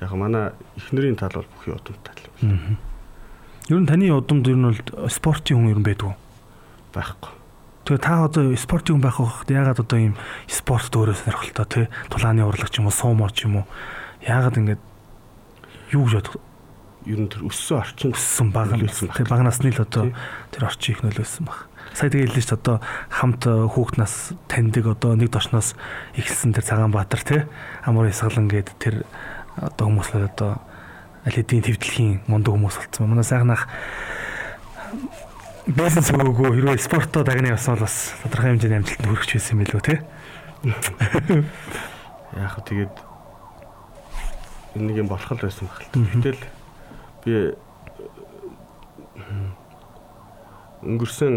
Яг манай эхнэрийн тал бол бүхий удамтай л. Ер нь таны удамд ер нь бол спортын хүн ер нь байдгүй байхгүй. Тэгээ та одоо спортын хүн байх хахад ягаад одоо ийм спорт өөрөө сонирхолтой тий тулааны урлаг ч юм уу суумо ч юм уу ягаад ингэж юу гэж бодох ер нь тэр өссөн орчин өссөн баг нөлөөсөн тий баг насны л одоо тэр орчин их нөлөөсөн баг. Сая тэгээ хэллээ ч одоо хамт хүүхд нас таньдаг одоо нэг дошноос эхэлсэн тэр Цагаанбаатар тий амар ясгалан гээд тэр одоо хүмүүс л одоо аль хэдийн твдлхийн мундаг хүмүүс болсон. Манай сайхан ах бизнес өгөөгүй хэрвээ спортоо дагнаа явсан бол бас тодорхой хэмжээний амжилтанд хүрэх байсан юм билүү те. Яг хөө тэгээд нэг юм болох л байсан баг. Гэтэл би өнгөрсөн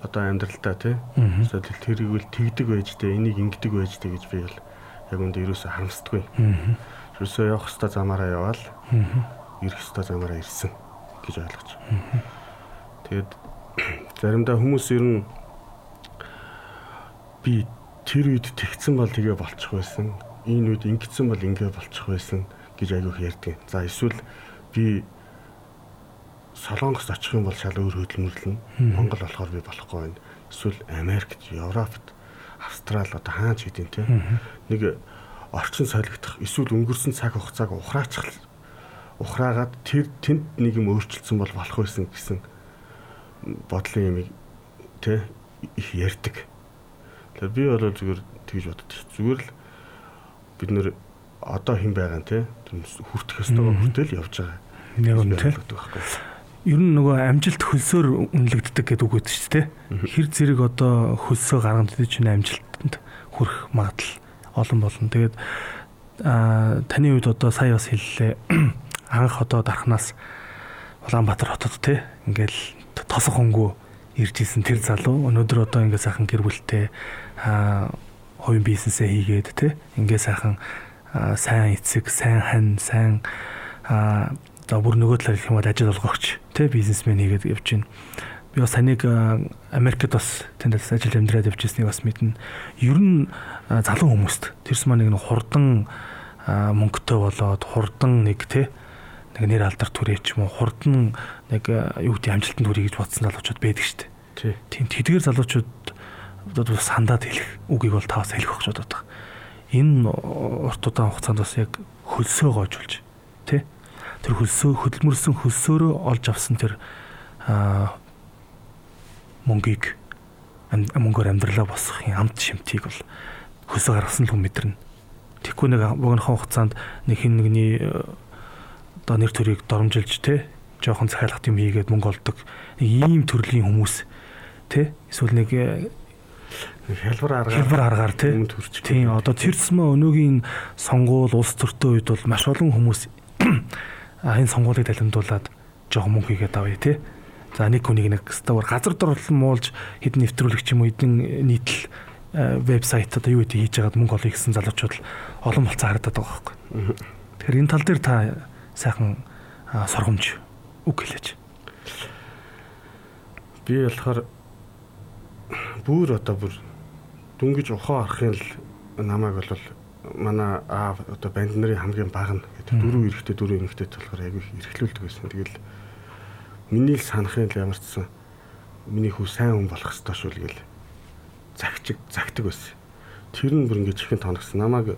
одоо амьдралдаа тий. Эсвэл тэрийг үл тэгдэг байж тээ энийг ингэдэг байж тээ гэж би бол яг үндэ ерөөсө харамсдаггүй. Ерөөсөө явах хэвээр замаараа яваал. Ирэх хэвээр замаараа ирсэн гэж ойлгож. Тэгээд заримдаа хүмүүс ер нь би тэр үед тэгсэн бол тэгээ болчих байсан. Энэ үед ингэсэн бол ингэ болчих байсан гэж аягүйх ярьдаг. За эсвэл би Солонгост очих юм бол шал өөр хөдөлмөрлөн. Монгол болохоор би болохгүй байна. Эсвэл Америкт, Европт, Австрали одоо хаач хэдийн те. Нэг орчин солигдох эсвэл өнгөрсөн цаг хугацааг ухраачих ухраагаад тэр тэнд нэг юм өөрчлөлтсөн бол болох байсан гэсэн бодлын юм тэ их ярьдаг. Тэгэхээр би бол зүгээр тэгж боддог. Зүгээр л бид нэр одоо хэн байгаа нь те хүртэх ёстойгоо хүртэл явж байгаа. Яг үнэ те. Ер нь нөгөө амжилт хөлсөөр үнэлэгддэг гэдэг үг өгдөө шүү дээ. Хэр зэрэг одоо хөлсөө гаргамж чинь амжилтанд хүрэх магадлал олон болно. Тэгээд а таны үед одоо сая бас хэллээ. Анх одоо дархнаас Улаанбаатар хотод те ингээл тосох хөнгөө ирж исэн тэр залуу өнөөдөр одоо ингээ сайхан гэр бүлтэй а хувийн бизнесээ хийгээд те ингээ сайхан сайн эцэг, сайн хань, сайн а за бүр нөгөө талаар гэх юм бол ажил олгогч те бизнесмен хийгээд явж байна. Би бас таныг Америкт бас тэнд ажил амьдраад явж ирснийг бас мэднэ. Ер нь залуу хүмүүст тэрс маань нэг хурдан мөнгөтэй болоод хурдан нэг те нэг нэр алдар түрээ ч юм уу хурдан нэг юу гэдэг амжилтанд хүрэх гэж бодсон залуучууд байдаг шүү дээ. Тийм тэдгээр залуучууд одоо бас хандаад хэлэх үгийг бол таваас хэлэх гэж боддог. Энэ урт удаан хугацаанд бас яг хөлсөө гоожулж тий тэр хөлсөө хөдөлмөрсөн хөлсөөрөө олж авсан тэр мөнгийг мөнгөөр амьдралаа босгохын амт шимтгийг бол хөлсөө гаргасан л хүн мэдэрнэ. Тэгэхгүй нэг богинохон хугацаанд нэг хин нэгний э, одоо нэр төрийг доромжилж те жоохон цахилгат юм хийгээд мөнгө олдог нэг ийм төрлийн хүмүүс те эсвэл нэг э, хялбар аргаар хялбар аргаар те тийм одоо тэрсмэ өнөөгийн сонгуул улс төртөө үед бол маш олон хүмүүс энэ сонгуулийг талимдуулаад жоохон мөнгө хийгээд авъя те За нэг хүнийг нэг стовор газар дорлон муулж хэдэн нэвтрүүлэгч юм уу хэдэн нийтл вебсайт одоо юу гэдэг хийж байгаад мөнгө олъё гэсэн залуучууд олон болцоо харагдаад байгаа байхгүй. Тэгэхээр энэ тал дээр та сайхан сургамж үг хэлээч. Би болохоор бүр одоо бүр дүнгиж ухаан арахын л намайг бол манай аа одоо банд нарын хамгийн бага нь гэдэг дөрөв эрэхтэй дөрөв эмэгтэй болохоор айгүй эрхлүүлдэг байсан. Тэгэл миний л санахын л ямар ч сан миний хүү сайн хүн болох ёстой шүү л гэл загчиг загтаг байсан. Тэр нь бүр ингэж ихэн тоногсон. Намайг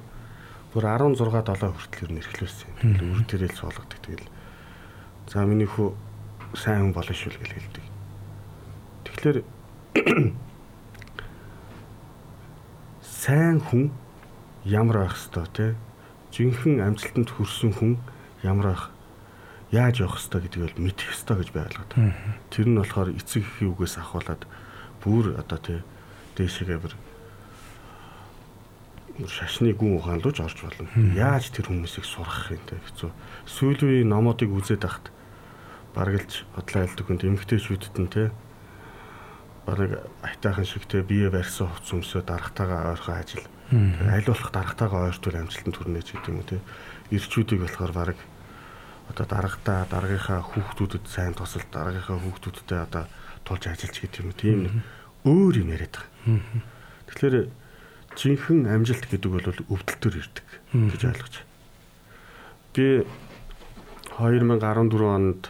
бүр 16 7 хүртэл нэрхлүүлсэн. Тэгэл үр төрөл суулгадаг. Тэгэл за миний хүү сайн хүн болно шүү л гэл хэлдэг. Тэгэхээр сайн хүн ямар байх ёстой те жинхэнэ амжилтанд хүрсэн хүн ямар байх яаж явах ёстой гэдгийг бол мэдэх ёстой гэж байлгаад. Тэр нь болохоор эцэг эхийн үгээс ахуулаад бүр одоо тий? Дээшээгээ бүр шашны гүн ухаанлууж орж болно. Яаж тэр хүмүүсийг сургах юм те хэцүү. Сүүлийн номуудыг үзээд ахт баргалж бодлоо айлдаг хүнд эмгтээчүүдэд нь те? Бараг айтайхан шиг те? Бие барьсан хувц өмсөө дарахтайгаа ойрхон ажил Аль болох дарагтайгаа ойртвол амжилтанд хүрнэ ч гэдэг юм уу те. Ирчүүдийг болохоор баг одоо дарагтаа дараагийнхаа хүүхдүүдэд сайн тусал дараагийнхаа хүүхдүүдтэй одоо тулж ажиллаж гэдэг юм уу тийм нэг өөр юм яриад байгаа. Тэгэхээр жинхэнэ амжилт гэдэг бол өвдөлтөөр ирдэг гэж ойлгож. Би 2014 онд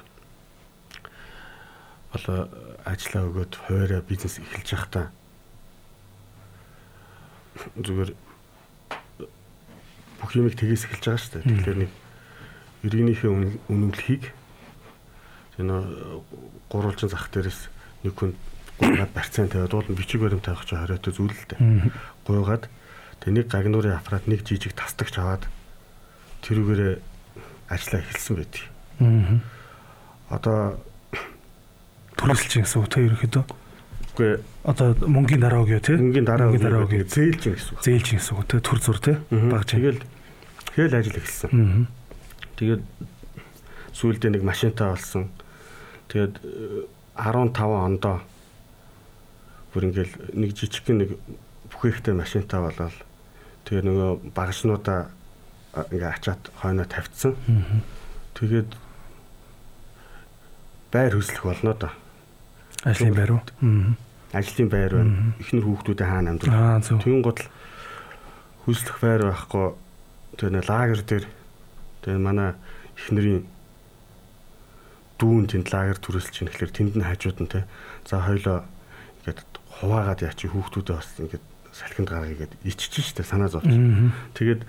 бол ажиллаа өгөөд хуваараа бизнес эхэлж байхдаа зүгээр бүх юмыг тгээс эхэлж байгаа шүү дээ. Тэгэхээр нэг иргэнийхээ үнэмлэхийг энэ гурвалжин зах дээрээс нэг хүн гуйгаад барьцаан тавиад уул бичиг баримт тавих ч хориотой зүйл л дээ. Гуйгаад тэг нэг гагнуурын аппарат нэг жижиг тастагч аваад тэрүүгээрээ ажиллаа эхэлсэн байдаг. Одоо төлөвлөж гэсэн үг те ерөөхдөө. Үгүй одоо мөнгөний дараа өгөө те. Мөнгөний дараа өгөө зээлж гэсэн үг. Зээлж гэсэн үг те төр зур те. Баг тэгэл тэгэл ажил эхэлсэн. Тэгээд сүүлдээ нэг машинтаа олсон. Тэгээд 15 ондоо бүр ингээл нэг жижиг нэг бүхэхтэй машинтаа болоод тэгээ нөгөө багшнуудаа ингээ ачаад хойноо тавьчихсан. Тэгээд байр хөслөх болно да. Ажлын байр уу? Ажлын байр байна. Эхнэр хүүхдүүдээ хаана амьдрах. Тэгүн гол хөслөх байр байхгүй. Тэгээ лагер дээр тэгээ манай эхнэрийн дүүн тэнд лагер төрүүлж чинь тэгэхээр тэнд нь хажууд нь те. За хоёлоо ингээд хуваагаад яачи хүүхдүүдээ бас ингээд салхинд гаргая гэд иччих штэ санаа зовч. Тэгээд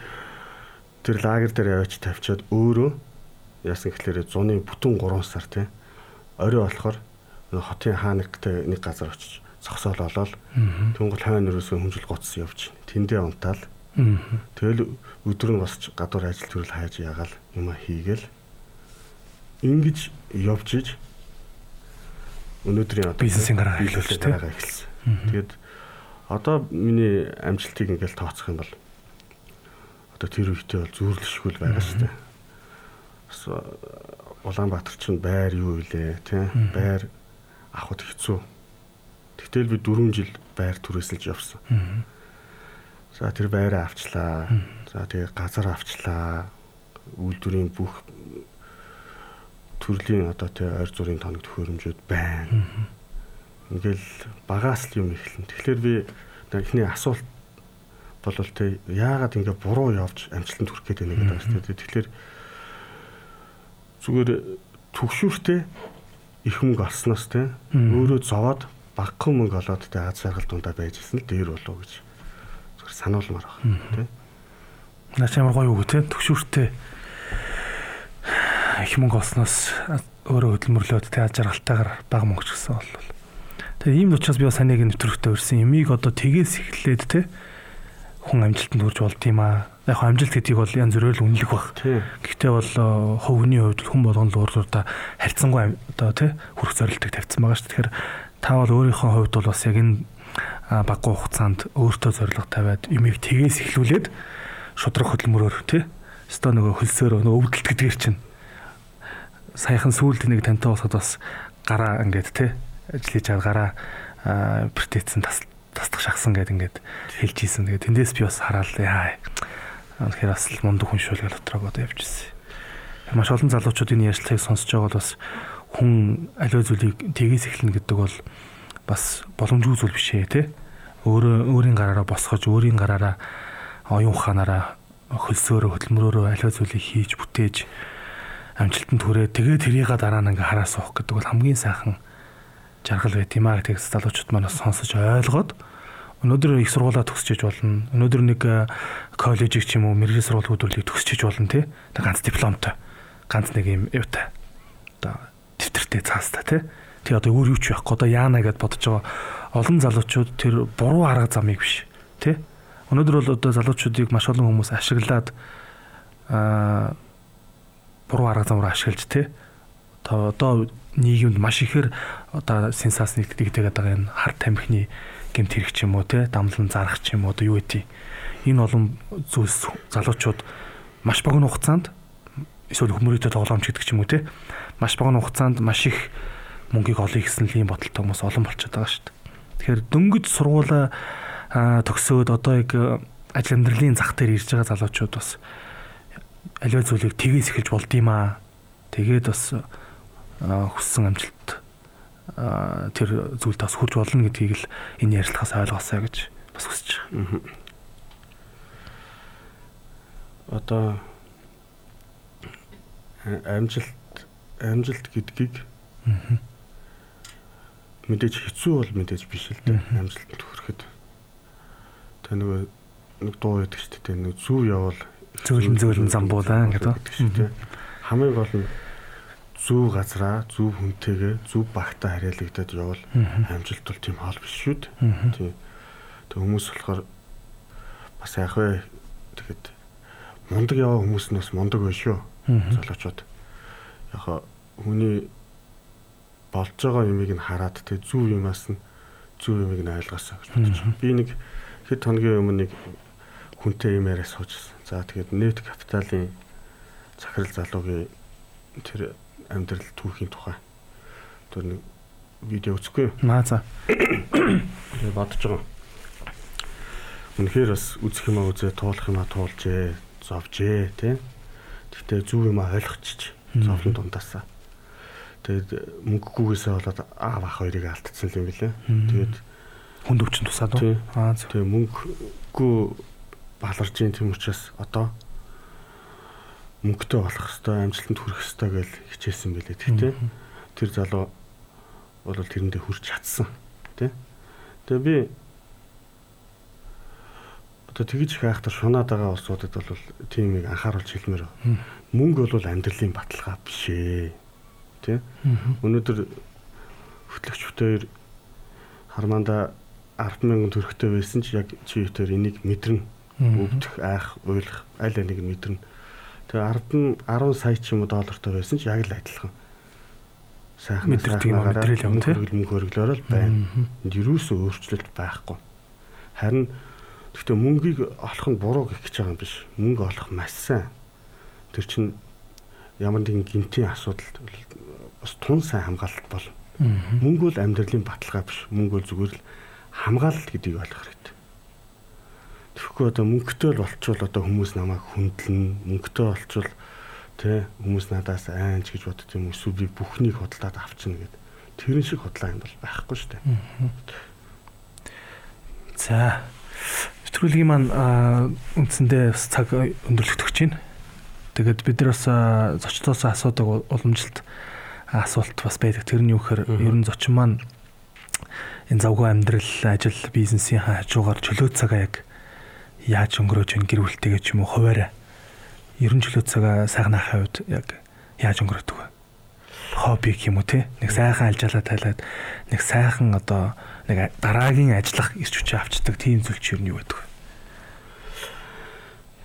тэр лагер дээр яваач тавьчаад өөрөө яасан гэхлээр зуны бүтэн 3 сар те. Орой болохоор хотын хаанагтай нэг газар очиж зогсоол олоод тэнгуул хойно өрөөсөө хүмжил гоцсон явж тэндээ унтаал. Тэгэл өдөр нь босч гадуур ажил төрөл хайж ягаал юм хийгээл. Ингэж явж иж өнөөдрийн одоо бизнесийн гараа хэлүүлж байгаа эхэлсэн. Тэгээд одоо миний амжилтыг ингээл тооцох юм бол одоо тэр үедээ бол зүүрлэшгүй байгаа шүү дээ. Бас Улаанбаатар чинь байр юу илээ тий? Байр авахд хэцүү. Тэгтэл би 4 жил байр түрээсэлж явсан. За тэр байраа авчлаа. За тэгээ газар авчлаа. Үйлдвэрийн бүх төрлийн одоо тий ойр зургийн тоног төхөөрөмжүүд байна. Ингээл багаас л юм эхэлнэ. Тэгэхээр би эхний асуулт бол тий яагаад ингээ буруу явж амжилтанд хүрэх гээд байна гэдэг байна дээ. Тэгэхээр зүгээр төгшүүртэй их мөнгө олсноос тий өөрөө зовоод багахан мөнгө олоод тий аз жаргал дундаа байж ирсэн л дээр болов гэж зүгээр сануулмаар байна тий. Наач ямар гоё үг тий төгшүүртэй их мөнгө олсноос өөрөө хөдөлмөрлөөд тэ аз жаргалтайгаар бага мөнгө ч гэсэн бол. Тэгээ ийм учраас би бас санийг нэвтрүүлэхтэй өрсөн юмыг одоо тгээс эхлээд тэ хүн амжилтанд хүрч болд юм аа. Яг амжилт гэдгийг бол янз бүрээр л үнэлэх баг. Гэхдээ бол хөвгний хувьд хүн болгоно л уурдаа харьцангуй одоо тэ хүрх зорилтыг тавьсан байгаа шүү. Тэгэхээр та бол өөрийнхөө хувьд бол бас яг энэ баггүй хугацаанд өөртөө зорилго тавиад юмыг тгээс эхлүүлээд шудраг хөдөлмөрөөр тэ өстой нөгөө хөлсөөр нөгөө өвдөлт гэдгээр чинь саяхан сүүлд нэг тантай босоход бас гараа ингээд те ажил хийж гараа протецэн тас тасдах шахсан гэд ингээд хэлж ийсэн. Тэгээд тэндээс би бас хараал яа. Тэгэхээр бас мундаг хүн шүүл гэж дотроо бодож явж ирсэн. Маш олон залуучууд энэ ярьцлагыг сонсож байгаа бол бас хүн аливаа зүйлийг тгээс эхлэнэ гэдэг бол бас боломжгүй зүйл биш ээ те. Өөрөө өөрийн гараараа босгож, өөрийн гараараа оюун ухаанаараа хөлсөөрөө хөдөлмөрөөрөө аливаа зүйлийг хийж бүтээж амжилтанд хүрээ тэгээ тэрийгээ дараа нь ингээ хараа суух гэдэг бол хамгийн сайхан жаргал байт юм аа гэдэг залуучууд манаас сонсож ойлгоод өнөөдөр их сургуулаа төгсчиж болно. Өнөөдөр нэг коллежийг ч юм уу мэрэгжил сургуулийн өдрөлийг төгсчиж болно тий. Ганц дипломтой. Ганц нэг юм юутай. Одоо дэвтэртэй цаастай тий. Тэгээ одоо өөр юу ч байхгүй. Одоо яана гэд бодож байгаа олон залуучууд тэр буруу арга замыг биш тий. Өнөөдөр бол одоо залуучуудыг маш олон хүмүүс ашиглаад аа буруу арга замаар ашиглаж те одоо нийгэмд маш ихээр одоо сенсац нэгтгэдэг байгаа энэ хар тамхины гэмт хэрэг ч юм уу те дамлан зарах ч юм уу одоо юу гэдэг энэ олон зүйлс залуучууд маш богино хугацаанд эсвэл хүмүүрийтэй тоглоомч гэдэг ч юм уу те маш богино хугацаанд маш их мөнгийг олъё гэсэн л ийм бодолтой хүмүүс олон болчиход байгаа шүү дээ. Тэгэхээр дөнгөж сургуулаа төгсөөд одоо яг ажил амьдралын зах дээр ирж байгаа залуучууд бас аливаа зүйлийг тгээс эхэлж болд юм аа. Тэгээд бас хүссэн амжилт тэр зүйлд бас хүрж болно гэдгийг л энэ ярилцлагаас ойлгосоо гэж бас хүсэж байгаа. Одоо амжилт амжилт гэдгийг мэдээж хэцүү бол мэдээж биш л дээ. Амжилтанд хүрэхэд. Тэ нөгөө нэг дуу байдаг шүү дээ. Нэг зүв явал зөөлөн зөөлөн замбуулаа гэдэг. Хамгийн гол нь зүв газраа, зүв хүнтэйгээ, зүв багтаа харьяалагдаад явал амжилт бол тийм хоол биш шүү дээ. Тийм. Тэг хүмүүс болохоор бас яах вэ? Тэгэхэд мундаг яваа хүмүүс нь бас мундаг байх шүү. Залуучууд. Яг хүний болж байгаа юмыг нь хараад тэг зүв юмас нь зүв юмыг нь ойлгосоо гэж бодож байна. Би нэг хэд хоногийн өмнө нэг хүнтэй юм яриа суужсэн. За тэгээд нэт капиталын захирал залуугийн тэр амьдрал түүхийн тухай тэр нэг видео үзэхгүй. Маа за. Тэгээд бодож байгаа. Үнэхээр бас үзэх юмаа үзээ, туулах юмаа туулжээ, зовжээ, тий. Гэхдээ зүв юмаа ойлгочих. Зовлон дундаасаа. Тэгээд мөнгөгүйгээсээ болоод аав ах хоёрыг алдсан юм билээ. Тэгээд хүнд өвчин тусаад уу? Аа. Тэгээд мөнгөгүй баларж ийн тийм учраас одоо мөнгөтэй болох хэвээр амжилтанд хүрэх хэвээр гэж хичээсэн байлээ тэгтээ тэр залуу бол тэрэндээ хүрч чадсан тий Тэгээ би одоо тэгж их айхтар шунаад байгаа улсуудад бол тийм нэг анхааруулж хэлмээр байна. Мөнгө бол амьдралын баталгаа биш ээ. Тэ? Өнөөдөр хөтлөгч бүтээр харманда 100000 төгрөгтэй байсан ч яг чи бүтээр энийг мэдрэн өвдөх, айх, уйлах аль алиг нь мэдэрнэ. Тэгээ ард нь 10 сая ч юм уу доллартай байсан ч яг л адилхан. Сайхан юм мэдрэл юм тийм. Мөнгө хөрглөөр л байна. Энд юусоо өөрчлөлт байхгүй. Харин гэхдээ мөнгийг олох нь буруу гэх гэж байгаа юм биш. Мөнгө олох маш сайн. Тэр чинь ямар нэгэн гинтийн асуудал бас тун сайн хамгаалалт бол. Мөнгө бол амьдралын баталгаа биш. Мөнгө бол зүгээр л хамгаалалт гэдгийг ойлгох хэрэгтэй. Тэгэхгүй одоо мөнгөтэй л болчвол одоо хүмүүс намайг хүндлэн мөнгөтэй болчвол тэ хүмүүс надаас айнч гэж бодд юм эсвэл би бүхнийг худалдаад авчна гэд тэрэн шиг худлаа юм бол байхгүй шүү дээ. За нэвтрүүлгийн маань үндсэндээ бас цаг өндөрлөгдөж байна. Тэгээд бид нар бас зочдоос асуудаг уламжилт асуулт бас байдаг. Тэр нь юу гэхээр ер нь зочин маань энэ завгүй амьдрал, ажил, бизнесийн хажуугаар чөлөө цагаа яг яаж өнгөрөөж ин гэр бүлтэйгээ ч юм уу хуваараа ерөн чөлөө цагаа сайхан ахын хувьд яг яаж өнгөрөөдөг вэ? Хобби юм уу те? Нэг сайхан алжаалаа тайлаад нэг сайхан одоо нэг дараагийн ажиллах ирч хүчээ авчдаг тийм зүйл чи юу байдаг вэ?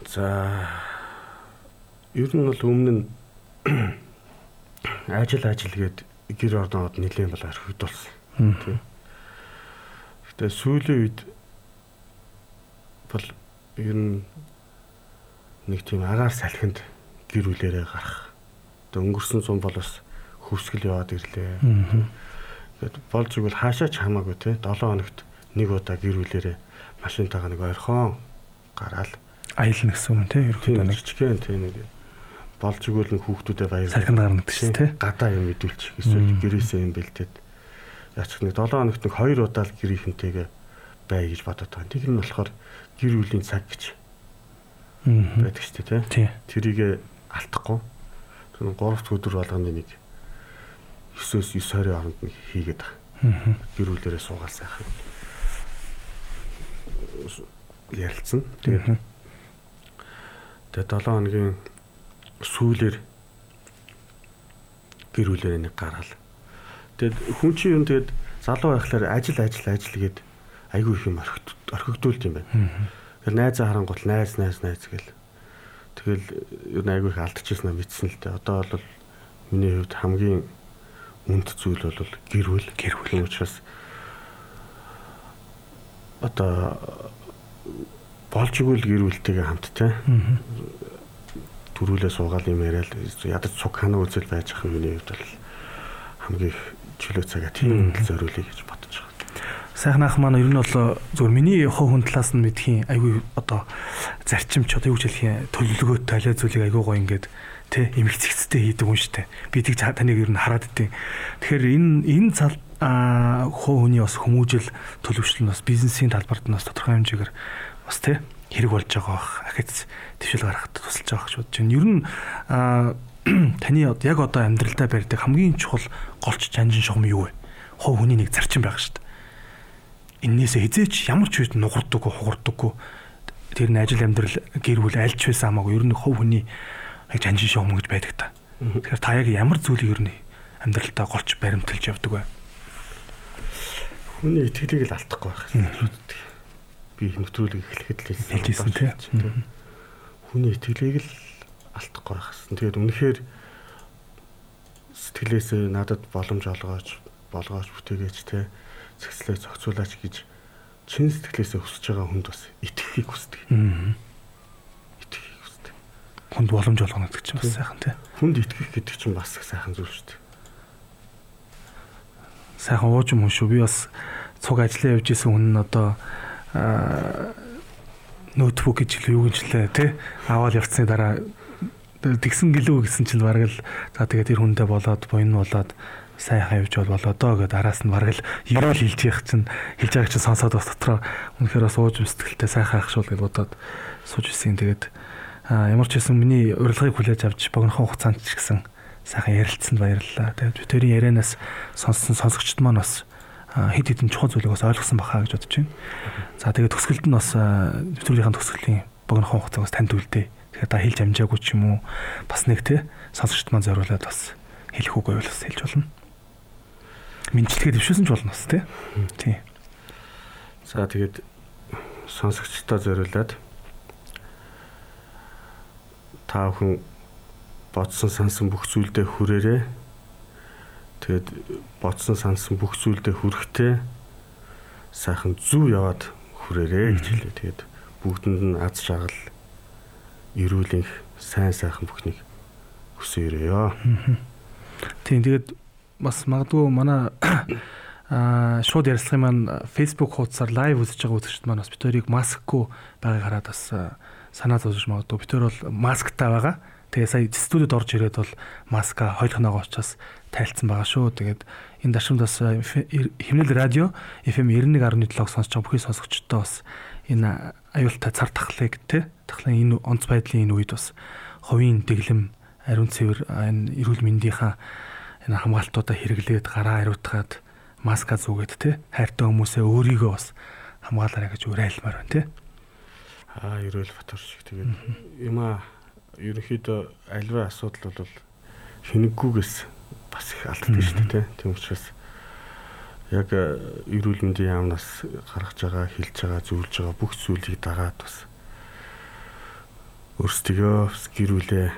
За ер нь бол өмнө нь ажил ажил гээд гэр орноод нэлээд бол орхигдуулсан. Тийм. Гэтэ сүүлийн үед бол ер нь нэг тийм агаар салхинд гэр бүлэрээ гарах. Тэгээ өнгөрсөн зам бол бас хөвсгөл яваад ирлээ. Тэгээд болж игэл хаашаач хамаагүй те 7 хоногт нэг удаа гэр бүлэрээ машинтайгаа нэг ойрхон гараал аялна гэсэн юм те ерөөхдөө нэг чигэн те нэг болж игэл нэг хүүхдүүдэд баяр салхинд гарна гэдэг чинь те гадаа юм идүүлчих эсвэл гэрээсээ юм бэлдээд яачих нэг 7 хоногт нэг 2 удаа л гэрийнхэнтэйгээ бай гэж бодоод байгаа. Тэр нь болохоор гэр бүлийн цаг гэж байдаг шүү дээ тий. Тэрийг алдахгүй. Тэр 3 дахь өдөр болгоны нэг 9-өөс 9 20 хооронд нэг хийгээд байгаа. Гэр бүлээрээ суугаад сайхан ярилцсан. Тэгээд тэгээд 7 хоногийн сүүлээр гэр бүлээрээ нэг гаргаал. Тэгээд хүн чинь юм тэгээд залуу байхлаар ажил ажил ажил гээд айгүй их юм орхигдуулт юм байна. Тэгэхээр найзаа харангуут найз найз найз гэл. Тэгэл ер нь айгүй их алдчихсан нь мэдсэн л дээ. Одоо бол миний хувьд хамгийн үнд зүйл бол гэр бүл. Гэр бүл учраас одоо болж игэл гэр бүлтэйгээ хамт те. Төрүүлээ суугаал юм яриад ядаж цуг хана үзэл байж ах миний хувьд бол хамгийн их чөлөө цагаа тийм л зориулъя гэж бодож байгаа. Сайхан ах маань ер нь бол зөвхөн миний хов хүн талаас нь мэдхийн айгүй одоо зарчимч одоо юу гэж хэлэх юм төлөвлөгөөт талаа зүйлийг айгүй гоё ингээд тэ имэгцэгцтэй хийдэг юм штэ. Би тийг таныг ер нь хараад идэв. Тэгэхээр энэ энэ цал а хоо хүний бас хүмүүжил төлөвшлөл нь бас бизнесийн талбарт нь бас тодорхой хэмжээгээр бас тэ хэрэг болж байгаа бах. Ахиц твшил гаргахад тусалж байгаа гэж бодож байна. Ер нь таны яг одоо амьдралдаа барьдаг хамгийн чухал голч жанжин шугам юу вэ? Хов хүний нэг зарчим байгаа штэ эннээсээ хизээч ямар ч үед нугардаггүй хугардаггүй тэр нь ажил амьдрал гэр бүл альч байсан хамаагүй ер нь хов хүний яг жанжин шугам гэж байдаг та. Тэгэхээр та яг ямар зүйлийг ер нь амьдралтаа голч баримталж явдаг вэ? Хүний итгэлийг л алдахгүй байх. Би нэвтрүүлэг эхлэхэд л хэлсэн тийм. Хүний итгэлийг л алдахгүй байх гэсэн. Тэгээд үнэхээр сэтгэлээсээ надад боломж олгооч болгооч бүтээгээч те цэгцлээ зохицуулаач гэж чин сэтгэлээсээ хүсэж байгаа хүнд бас итгэхийг хүсдэг. Аа. Итгэхийг хүсдэг. Хүнд боломж олгоно гэдэг чинь бас сайхан тий. Хүнд итгэх гэдэг чинь бас сайхан зүйл шүү дээ. Сайхан ууж юм шүү. Би бас цуг ажиллаа явж исэн хүн нь одоо ноутбук гэж юу гэж лээ тий. Аваад явцсны дараа тэгсэн гэлөө гэсэн чинь бараг л за тэгээд тэр хүндээ болоод буйн болоод сайхан явж бол болоо гэд араас нь бараг л ерөөл хэлж явах чинь хэлж байгаа чинь сонсоод бас дотроо үнэхээр бас ууж өмсдөлтэй сайхан ах шул гэж бодоод сууж ирсэн. Тэгээд ямар ч хэсэн миний урилгыг хүлээж авч богинохон хугацаанд ч гэсэн сайхан ярилцсанд баярлалаа. Тэгээд тэрийн ярианаас сонссон сонсогчд маань бас хэд хэдэн чухал зүйлийг бас ойлгосон бахаа гэж бодож байна. За тэгээд төгсгөлд нь бас нэвтрүүлгийн төгсгөлийн богинохон хугацааг бас танд үлдээ. Тэгэхээр та хэлж амжаагүй ч юм уу бас нэг те сонсогчд маань зориулаад бас хэлэх үгүй бол бас хэлж болно мэдчилгээ дэвшүүлсэн ч болно бас тий. Тий. За тэгээд сонсогчдоо зориулаад та бүхэн бодсон сансан бүх зүйлдээ хүрээрээ тэгээд бодсон сансан бүх зүйлдээ хүрэхтэй сайхан зүв яваад хүрээрээ гэж хэлээ. Тэгээд бүгдэнд нь аз жаргал эрүүлэнх сайн сайхан бүхнийг хүсээрээ. Тийм тэгээд бас магадгүй манай аа шууд ярилцлагын маань Facebook хуудасаар лайв үзэж байгаа үзэгчд маань бас битэрийг маскгүй байгааг хараад бас санаа зовж магадгүй битэр бол масктай байгаа. Тэгээ сая студид орж ирээд бол маска хойлохногоо учраас тайлцсан байгаа шүү. Тэгээд энэ даршимд бас химнэл радио FM 91.7-г сонсож байгаа бүхий сонсогчдоо бас энэ аюултай цар тахлыг тий тахлын энэ онц байдлын энэ үед бас ховын дэглэм ариун цэвэр энэ эрүүл мэндийнхаа энэ хамгаалтуудаа хэрэглээд гараа хариуцгаад маска зүгээд те хайртай хүмүүсээ өөрийгөө бас хамгаалаарай гэж уриалмаар байна те. Аа ерөөл батар шиг тэгээд юма ерөнхийдөө альва асуудал бол хинэггүйгээс бас их алддаг шүү дээ тийм учраас яг э, эрүүл мэндийн яамнаас гаргаж байгаа хилж байгаа зөвлөж байгаа бүх зүйлийг дагаад бас өөрсдөө гэрүүлээ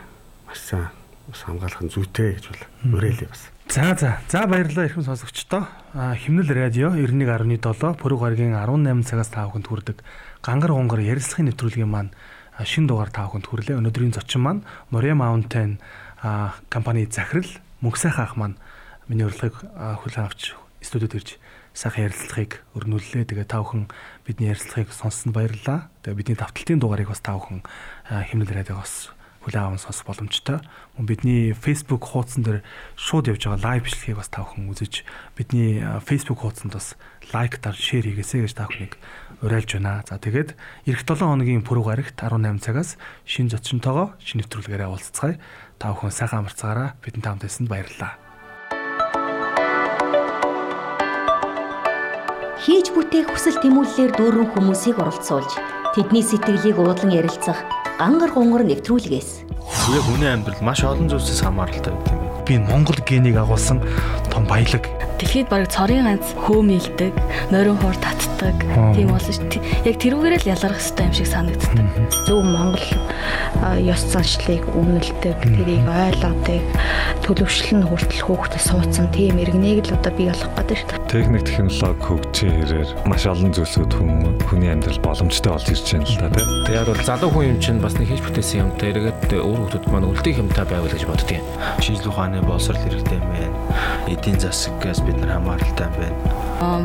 маш сайн бас хамгаалах нь зүйтэй гэж бол уриалъя бас. За за. За баярлалаа эрхэм сонсогчдоо. Химнэл радио 91.7 пүрэв гарагийн 18 цагаас та бүхэнд хүрдэг гангар гонгор ярилцлагын нэвтрүүлгийн маань шин дугаар та бүхэнд хүрлээ. Өнөөдрийн зочин маань Moria Mountain компани захирал мөнхсайхан ах маань миний урилгыг хүлээн авч студид ирж сайхан ярилцлагыг өрнүүллээ. Тэгээ та бүхэн бидний ярилцлагыг сонссонд баярлалаа. Тэгээ бидний давталтын дугаарыг бас та бүхэн химнэл радиогоос хүлээн аван сонсох боломжтой. Мөн бидний Facebook хуудсан дээр шууд явж байгаа лайв бичлэгийг бас та бүхэн үзэж бидний Facebook хуудсанд бас лайк дар шеэр хийгээсэй гэж та бүхнийг уриалж байна. За тэгээд эх 7 хоногийн пүрэв гарагт 18 цагаас шин зочинтойгоо шинэ нэвтрүүлгээрээ уулзцгаая. Та бүхэн сайхан амарцгаараа бидний таамд байсанд баярлалаа. Хийж бүтээх хүсэл тэмүүллээр дүүрэн хүмүүсийг оролцуулж тэдний сэтгэлийг уудлан ярилцах гангар гонгор нэвтрүүлгээс. Яг хүний амьдрал маш олон зүйлсээс хамааралтай байт юм би Монгол генийг агуулсан том баялаг. Дэлхийд бараг цорын ганц хөөмилдэг, нойрон хоор татдаг тийм болсон шүү. Яг тэрүүгээр л ялгарх хэрэгтэй юм шиг санагддаг. Зөв Монгол ёс заншлыг өмнөлдөг, тэрийг ойлгодог, төлөвшлөн хүртэл хөөхдөд суудсан тийм иргэнийг л одоо бий болох гэдэг шүү. Техник технологи хөгжиж ирээр маш олон зүйлсүүд хүн хүний амьдрал боломжтой болж ирж байна л да тийм. Тэгээд бол залуу хүн юм чинь бас нэг хийж бүтээсэн юмтай эргээд өөр хүмүүс маань үлдээх юмтай байвал гэж боддгийн. Шинжлэх ухааны боловсрол хэрэгтэй байна. Эдийн засагаас бид нар хамааралтай байна.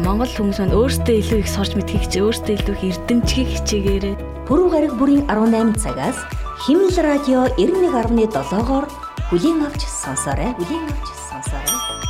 Монгол хүмүүс маань өөрсдөө илүү их сурч мэдхийг хичээ, өөрсдөө илүү их эрдэмтгийг хичээгээрээ. Пүрэв гараг бүрийн 18 цагаас Химэл радио 91.7-оор бүлийн авч сонсоорой. Бүлийн авч сонсоорой.